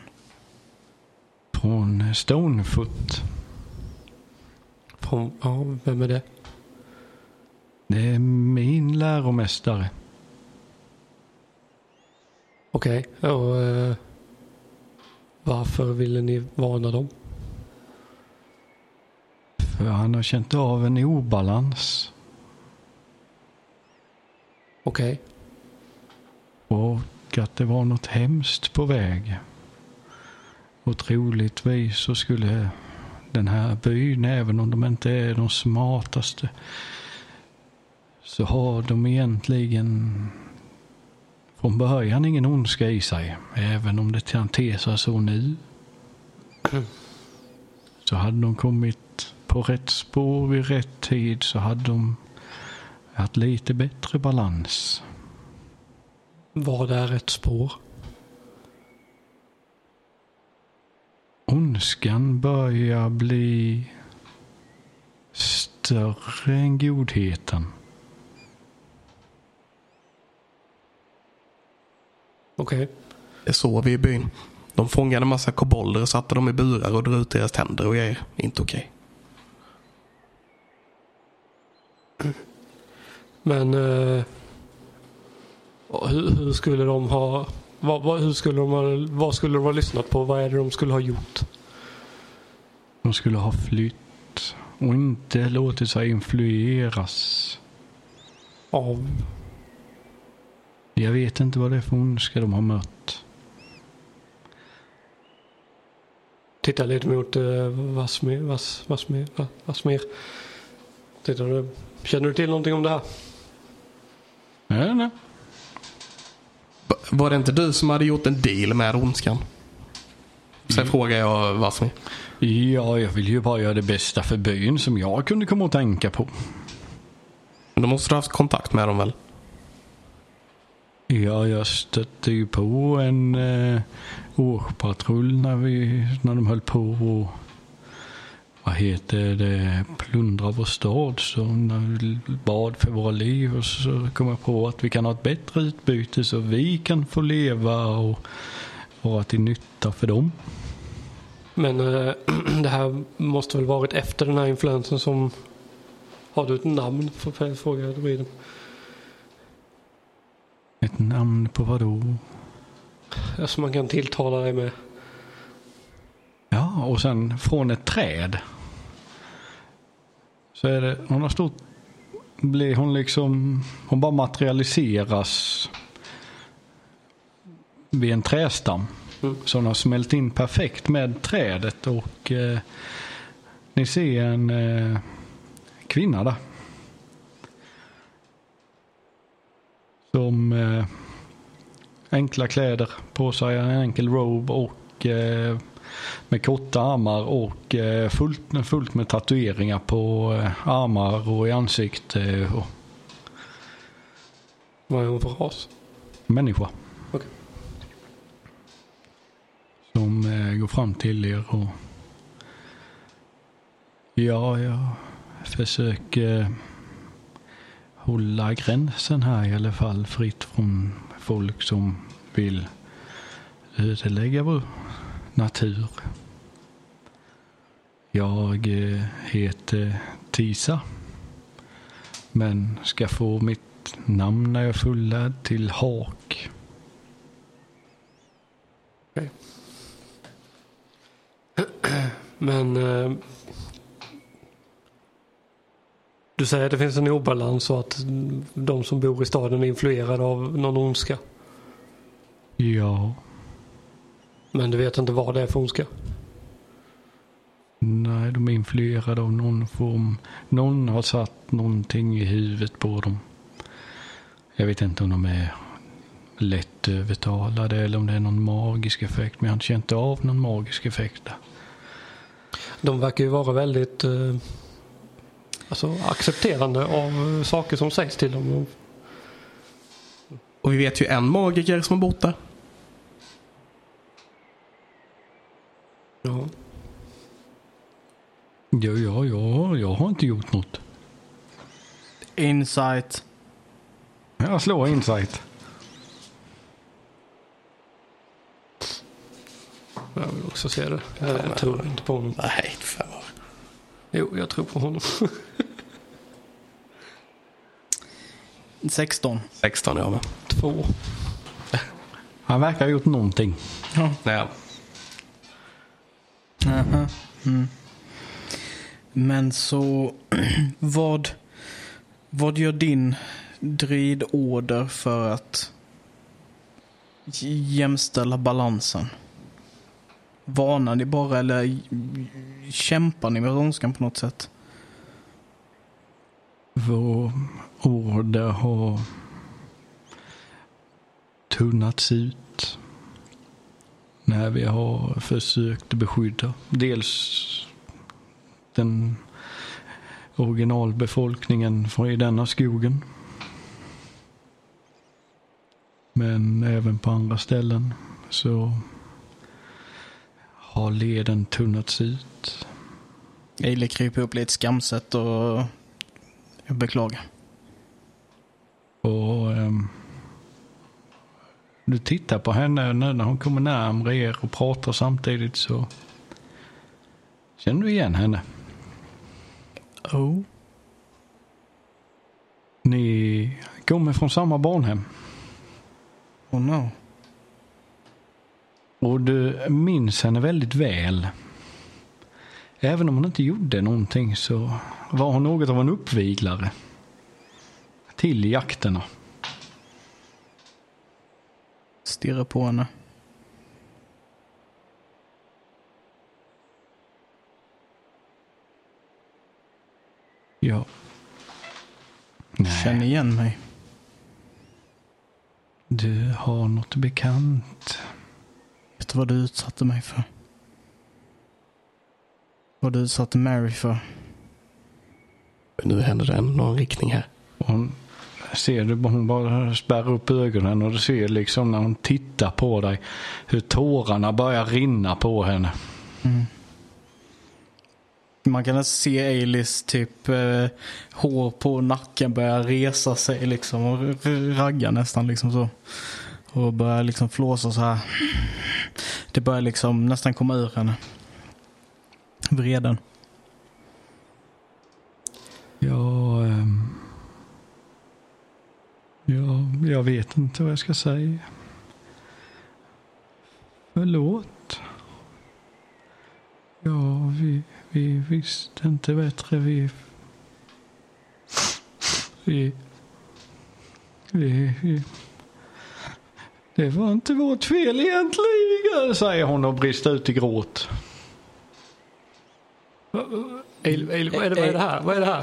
Speaker 2: Från Stonefoot.
Speaker 3: från, ja, vem är det?
Speaker 2: Det är min läromästare.
Speaker 3: Okej, och eh, varför ville ni varna dem?
Speaker 2: För han har känt av en obalans.
Speaker 3: Okej,
Speaker 2: Och att det var något hemskt på väg. Och troligtvis så skulle den här byn, även om de inte är de smartaste, så har de egentligen från början ingen ondska i sig. Även om det kan te sig så nu. Så hade de kommit på rätt spår vid rätt tid så hade de haft lite bättre balans.
Speaker 3: vad är ett spår?
Speaker 2: Ondskan börjar bli större än godheten.
Speaker 3: Okej,
Speaker 1: Det sov vi i byn. De fångade en massa kobolder och satte dem i burar och drog ut deras tänder och grejer. Inte okej.
Speaker 3: men eh, hur, hur skulle de ha, vad, vad, hur skulle de ha, vad skulle de ha lyssnat på? Vad är det de skulle ha gjort?
Speaker 2: De skulle ha flytt och inte låtit sig influeras.
Speaker 3: Av,
Speaker 2: Jag vet inte vad det är för ondska de har mött.
Speaker 3: titta lite mot eh, Vasmir, Vas, Vasmir, Va- Vasmir. Tittar du, känner du till någonting om det här?
Speaker 2: Nej, nej.
Speaker 1: B- Var det inte du som hade gjort en deal med ondskan? Sen frågar jag Vasmi.
Speaker 2: Ja, jag vill ju bara göra det bästa för byn som jag kunde komma att tänka på.
Speaker 1: Då måste du ha haft kontakt med dem väl?
Speaker 2: Ja, jag stötte ju på en eh, årspatrull när, vi, när de höll på och vad heter det, plundra vår stad. Så när vi bad för våra liv och så kom jag på att vi kan ha ett bättre utbyte så vi kan få leva och vara till nytta för dem.
Speaker 3: Men äh, det här måste väl varit efter den här influensen som... Har du ett namn? Får jag fråga druiden.
Speaker 2: Ett namn på vad då?
Speaker 3: Ja, Som man kan tilltala dig med.
Speaker 2: Ja, och sen från ett träd. Så är det, hon har stått, blir hon liksom, hon bara materialiseras vid en trästam.
Speaker 3: Mm.
Speaker 2: Så hon har smält in perfekt med trädet och eh, ni ser en eh, kvinna där. Som eh, enkla kläder på sig, en enkel robe och eh, med korta armar och eh, fullt, fullt med tatueringar på eh, armar och i ansikte och
Speaker 3: Vad är hon för ras?
Speaker 2: människa.
Speaker 3: Okej.
Speaker 2: Som eh, går fram till er och ja, jag försöker hålla gränsen här i alla fall fritt från folk som vill ödelägga vår natur. Jag eh, heter Tisa. Men ska få mitt namn när jag är fullärd till Hak.
Speaker 3: Men... Eh, du säger att det finns en obalans och att de som bor i staden är influerade av någon ondska.
Speaker 2: Ja,
Speaker 3: Men du vet inte vad det är för ondska?
Speaker 2: nej, de är influerade av någon form. Någon har satt någonting i huvudet på dem. Jag vet inte om de är lätt övertalade eller om det är någon magisk effekt. Men jag har inte känt av någon magisk effekt där.
Speaker 3: De verkar ju vara väldigt eh, alltså, accepterande av saker som sägs till dem.
Speaker 1: Och vi vet ju en magiker som har bott där.
Speaker 3: Ja.
Speaker 2: Ja, ja, ja, jag har inte gjort något.
Speaker 4: Insight.
Speaker 2: Jag slår insight.
Speaker 3: Jag vill också se det. Jag tror inte på honom.
Speaker 1: Nej, fan.
Speaker 3: Jo, jag tror på honom.
Speaker 4: 16.
Speaker 1: 16 ja men.
Speaker 3: Två.
Speaker 2: Han verkar ha gjort någonting.
Speaker 1: Ja.
Speaker 4: Aha. Mm. Men så, vad, vad gör din dridorder för att jämställa balansen? Varnar ni bara eller kämpar ni med ondskan på något sätt?
Speaker 2: Vår order har tunnats ut när vi har försökt beskydda dels den originalbefolkningen från i denna skogen. Men även på andra ställen så har leden tunnats ut.
Speaker 4: Eile kryper upp lite skamset och jag beklagar.
Speaker 2: Och ehm, du tittar på henne nu när hon kommer närmare er och pratar samtidigt så känner du igen henne.
Speaker 4: Oh.
Speaker 2: Ni kommer från samma barnhem.
Speaker 4: Oh no.
Speaker 2: Och du minns henne väldigt väl. Även om hon inte gjorde någonting så var hon något av en uppviglare. Till jakterna.
Speaker 4: Stirrar på henne.
Speaker 2: Ja. Nej,
Speaker 4: Känner igen mig.
Speaker 2: du har något bekant.
Speaker 4: Vet du vad du utsatte mig för? Vad du utsatte Mary för?
Speaker 1: Nu händer det ändå någon riktning här.
Speaker 2: Och Hon ser du, hon bara spärrar upp ögonen och du ser liksom när hon tittar på dig hur tårarna börjar rinna på henne.
Speaker 4: Man kan se Ailis typ eh, hår på nacken börja resa sig liksom och ragga nästan liksom så. Och börja liksom flåsa så här. Det börjar liksom nästan komma ur henne. Vreden.
Speaker 2: Ja, ehm, ja, jag vet inte vad jag ska säga. Förlåt. Ja, vi, vi visste inte bättre. Vi, vi, vi, vi det var inte vårt fel egentligen, säger hon och brister ut i gråt.
Speaker 3: Vad, är det, vad är det här? Vad är det här?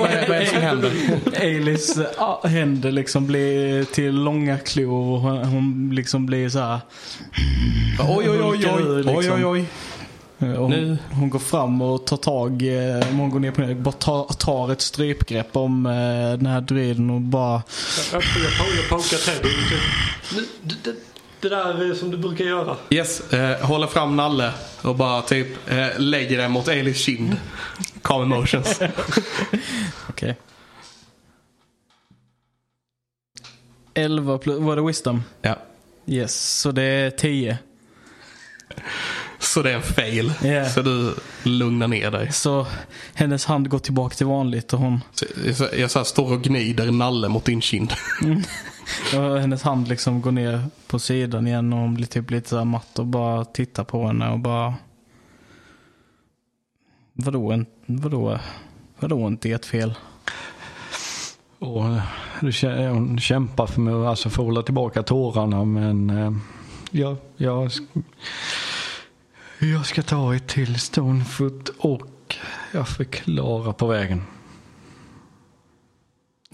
Speaker 1: vad, är, vad är det som händer?
Speaker 4: Ailis ah, händer liksom blir till långa klor och hon, liksom blir så här.
Speaker 1: Oj, oj, oj, oj.
Speaker 4: Ur,
Speaker 1: oj,
Speaker 4: liksom.
Speaker 1: oj, oj.
Speaker 4: Eh, hon,
Speaker 1: Nu.
Speaker 4: hon går fram och tar tag, eh, hon går ner på knä, bara tar, tar ett strypgrepp om eh, den här druiden och bara
Speaker 3: Jag, jag, jag, jag pokar Teddy. Nu, det, det, det där är som du brukar göra.
Speaker 1: Yes, eh, håller fram Nalle och bara typ eh, lägger den mot Elis kind. Calm emotions.
Speaker 4: Okej. 11 plus, var det wisdom?
Speaker 1: ja.
Speaker 4: Yes, så det är 10.
Speaker 1: Så det är en fail.
Speaker 4: Ja.
Speaker 1: Så du lugnar ner dig.
Speaker 4: Så hennes hand går tillbaka till vanligt och hon,
Speaker 1: Så jag, jag så här står och gnider Nalle mot din kind.
Speaker 4: och hennes hand liksom går ner på sidan igen och hon blir typ lite så matt och bara tittar på henne och bara Vadå, en, vadå, vadå inte ert fel?
Speaker 2: Och eh, hon kämpar för mig alltså för att hålla tillbaka tårarna men eh, ja, jag, sk- jag ska ta ett till Stonefoot och jag förklarar på vägen.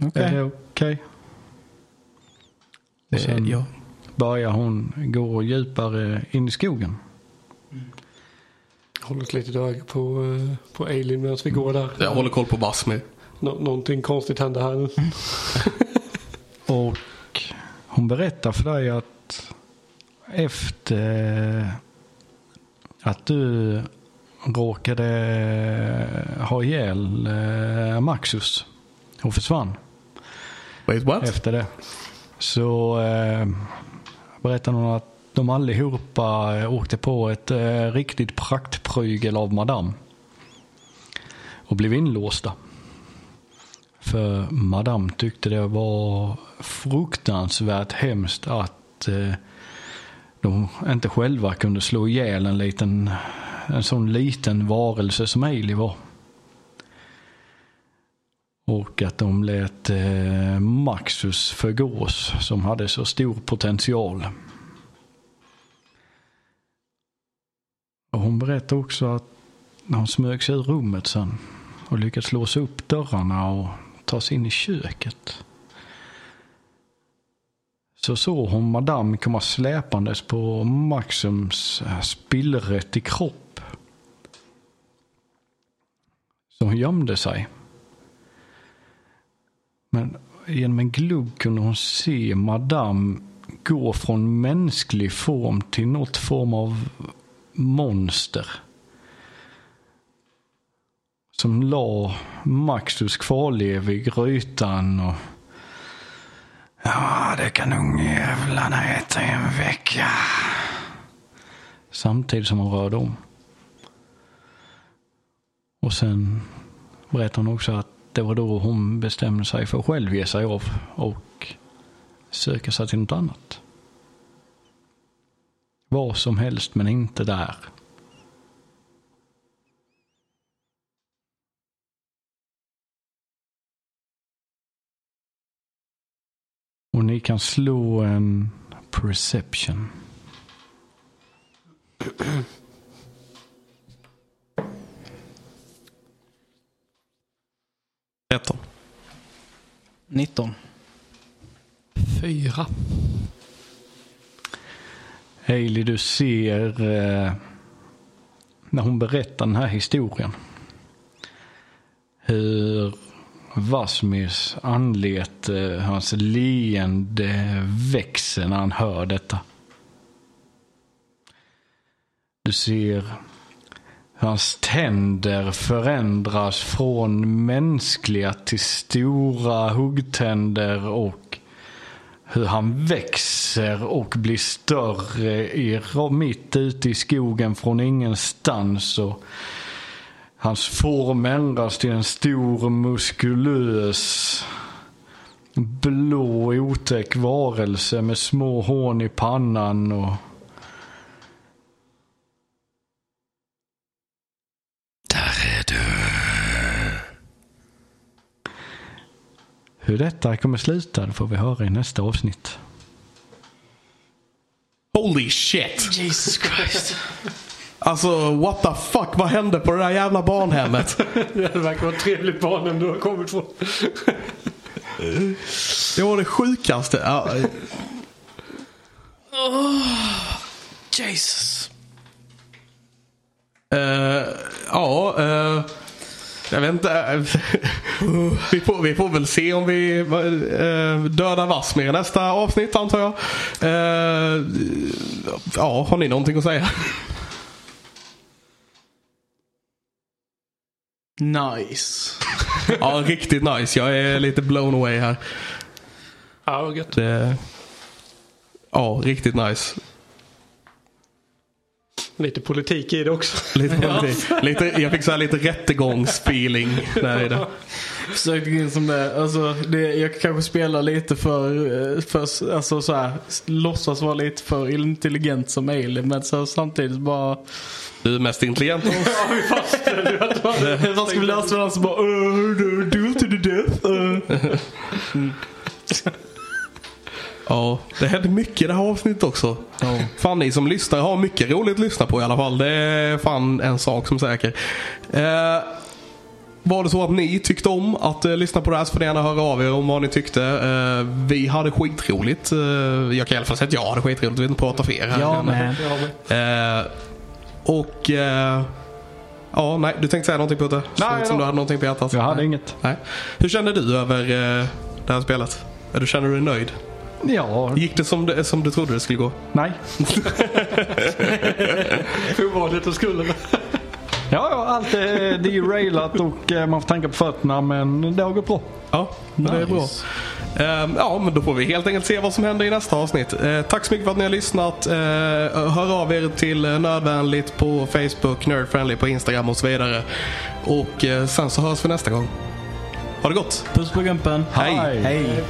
Speaker 4: Okej.
Speaker 2: Är det okej? Och sen
Speaker 4: Eh, ja.
Speaker 2: börjar hon gå djupare in i skogen.
Speaker 3: Håller ett litet öga på, eh, på Alien medan vi går där.
Speaker 1: Jag håller koll på Basmi.
Speaker 3: Nå- någonting konstigt händer här nu.
Speaker 2: Och hon berättar för dig att efter att du råkade ha ihjäl eh, Maxus och försvann
Speaker 1: Wait what?
Speaker 2: efter det. Så eh, berättade hon att de allihopa eh, åkte på ett eh, riktigt praktprygel av Madame. Och blev inlåsta. För Madame tyckte det var fruktansvärt hemskt att eh, de inte själva kunde slå ihjäl en liten, en sån liten varelse som Ailey var. Och att de lät eh, Maxus förgås som hade så stor potential. Och hon berättade också att när hon smög sig ur rummet sen och lyckats låsa upp dörrarna och ta sig in i köket. Så såg hon Madame komma släpandes på Maxums eh, spillrätt i kropp. Så hon gömde sig. Men genom en glugg kunde hon se Madame gå från mänsklig form till något form av monster. Som la Maxus kvarlev i grytan och... Ja, det kan ungjävlarna äta i en vecka. Samtidigt som hon rörde om. Och sen berättade hon också att det var då hon bestämde sig för att själv ge sig av och söka sig till något annat. Vad som helst men inte där. Och ni kan slå en perception.
Speaker 1: Etton.
Speaker 4: 19.
Speaker 3: Fyra.
Speaker 2: Hailey, du ser eh, när hon berättar den här historien. Hur Vasmirs anlete, hans leende växer när han hör detta. Du ser hans tänder förändras från mänskliga till stora huggtänder och hur han växer och blir större i, mitt ute i skogen från ingenstans. Och hans form ändras till en stor muskulös blå otäck varelse med små hån i pannan och Där är du. Hur detta kommer sluta det får vi höra i nästa avsnitt.
Speaker 1: Holy shit!
Speaker 4: Jesus Christ.
Speaker 1: Alltså what the fuck, vad hände på det där jävla barnhemmet?
Speaker 3: Det verkar vara ett trevligt barnhem du har kommit på.
Speaker 1: Det var det sjukaste. Ja,
Speaker 4: Jesus.
Speaker 1: eh, ja eh, jag vet inte. eh, vi, får, vi får väl se om vi eh, dödar Vassmer i nästa avsnitt antar jag. Eh, ja, har ni någonting att säga?
Speaker 4: Nice.
Speaker 1: Ja, riktigt nice. Jag är lite blown away här.
Speaker 3: Ja, vad gött.
Speaker 1: Det, ja, riktigt nice.
Speaker 3: Lite politik i det också.
Speaker 1: Lite, politik. lite, jag fick så här lite rättegångsfeeling. Nej, det.
Speaker 4: Försökte gå in som det. Alltså, det. Jag kanske spelar lite för, för alltså så här, låtsas vara lite för intelligent som Alien. Men så samtidigt bara.
Speaker 1: Du är mest intelligent av oss.
Speaker 3: Ja, vi var
Speaker 4: Vad ska vi lösa varandra så bara. Uh, do, do to the death. Uh.
Speaker 1: Ja, det hände mycket i det här avsnittet också.
Speaker 4: Ja.
Speaker 1: Fan, ni som lyssnar har mycket roligt att lyssna på i alla fall. Det är fan en sak som säker. Eh, var det så att ni tyckte om att eh, lyssna på det här så får ni gärna höra av er om vad ni tyckte. Eh, vi hade skitroligt. Eh, jag kan i alla fall säga att jag hade skitroligt. Vi inte prata för er här.
Speaker 4: Jag med.
Speaker 1: Eh, och... Eh, ja, nej, du tänkte säga någonting Putte?
Speaker 2: Nej,
Speaker 1: ut som du hade någonting på hjärtat.
Speaker 2: Jag hade
Speaker 1: nej.
Speaker 2: inget.
Speaker 1: Nej. Hur känner du över eh, det här spelet? Är du, känner du dig nöjd?
Speaker 2: Ja,
Speaker 1: Gick det som, det som du trodde det skulle gå?
Speaker 2: nej.
Speaker 3: Ovanligt och skulle.
Speaker 2: Ja, ja, allt är derailat och eh, man får tänka på fötterna men det har gått bra.
Speaker 1: Ja, det är bra.
Speaker 4: Nice.
Speaker 1: Ehm, ja, men då får vi helt enkelt se vad som händer i nästa avsnitt. Eh, tack så mycket för att ni har lyssnat. Eh, hör av er till Nödvändigt på Facebook, Nerdfriendly på Instagram och så vidare. Och sen så hörs vi nästa gång. Ha det gott!
Speaker 4: Puss på gumpen.
Speaker 1: Hej.
Speaker 4: Hej.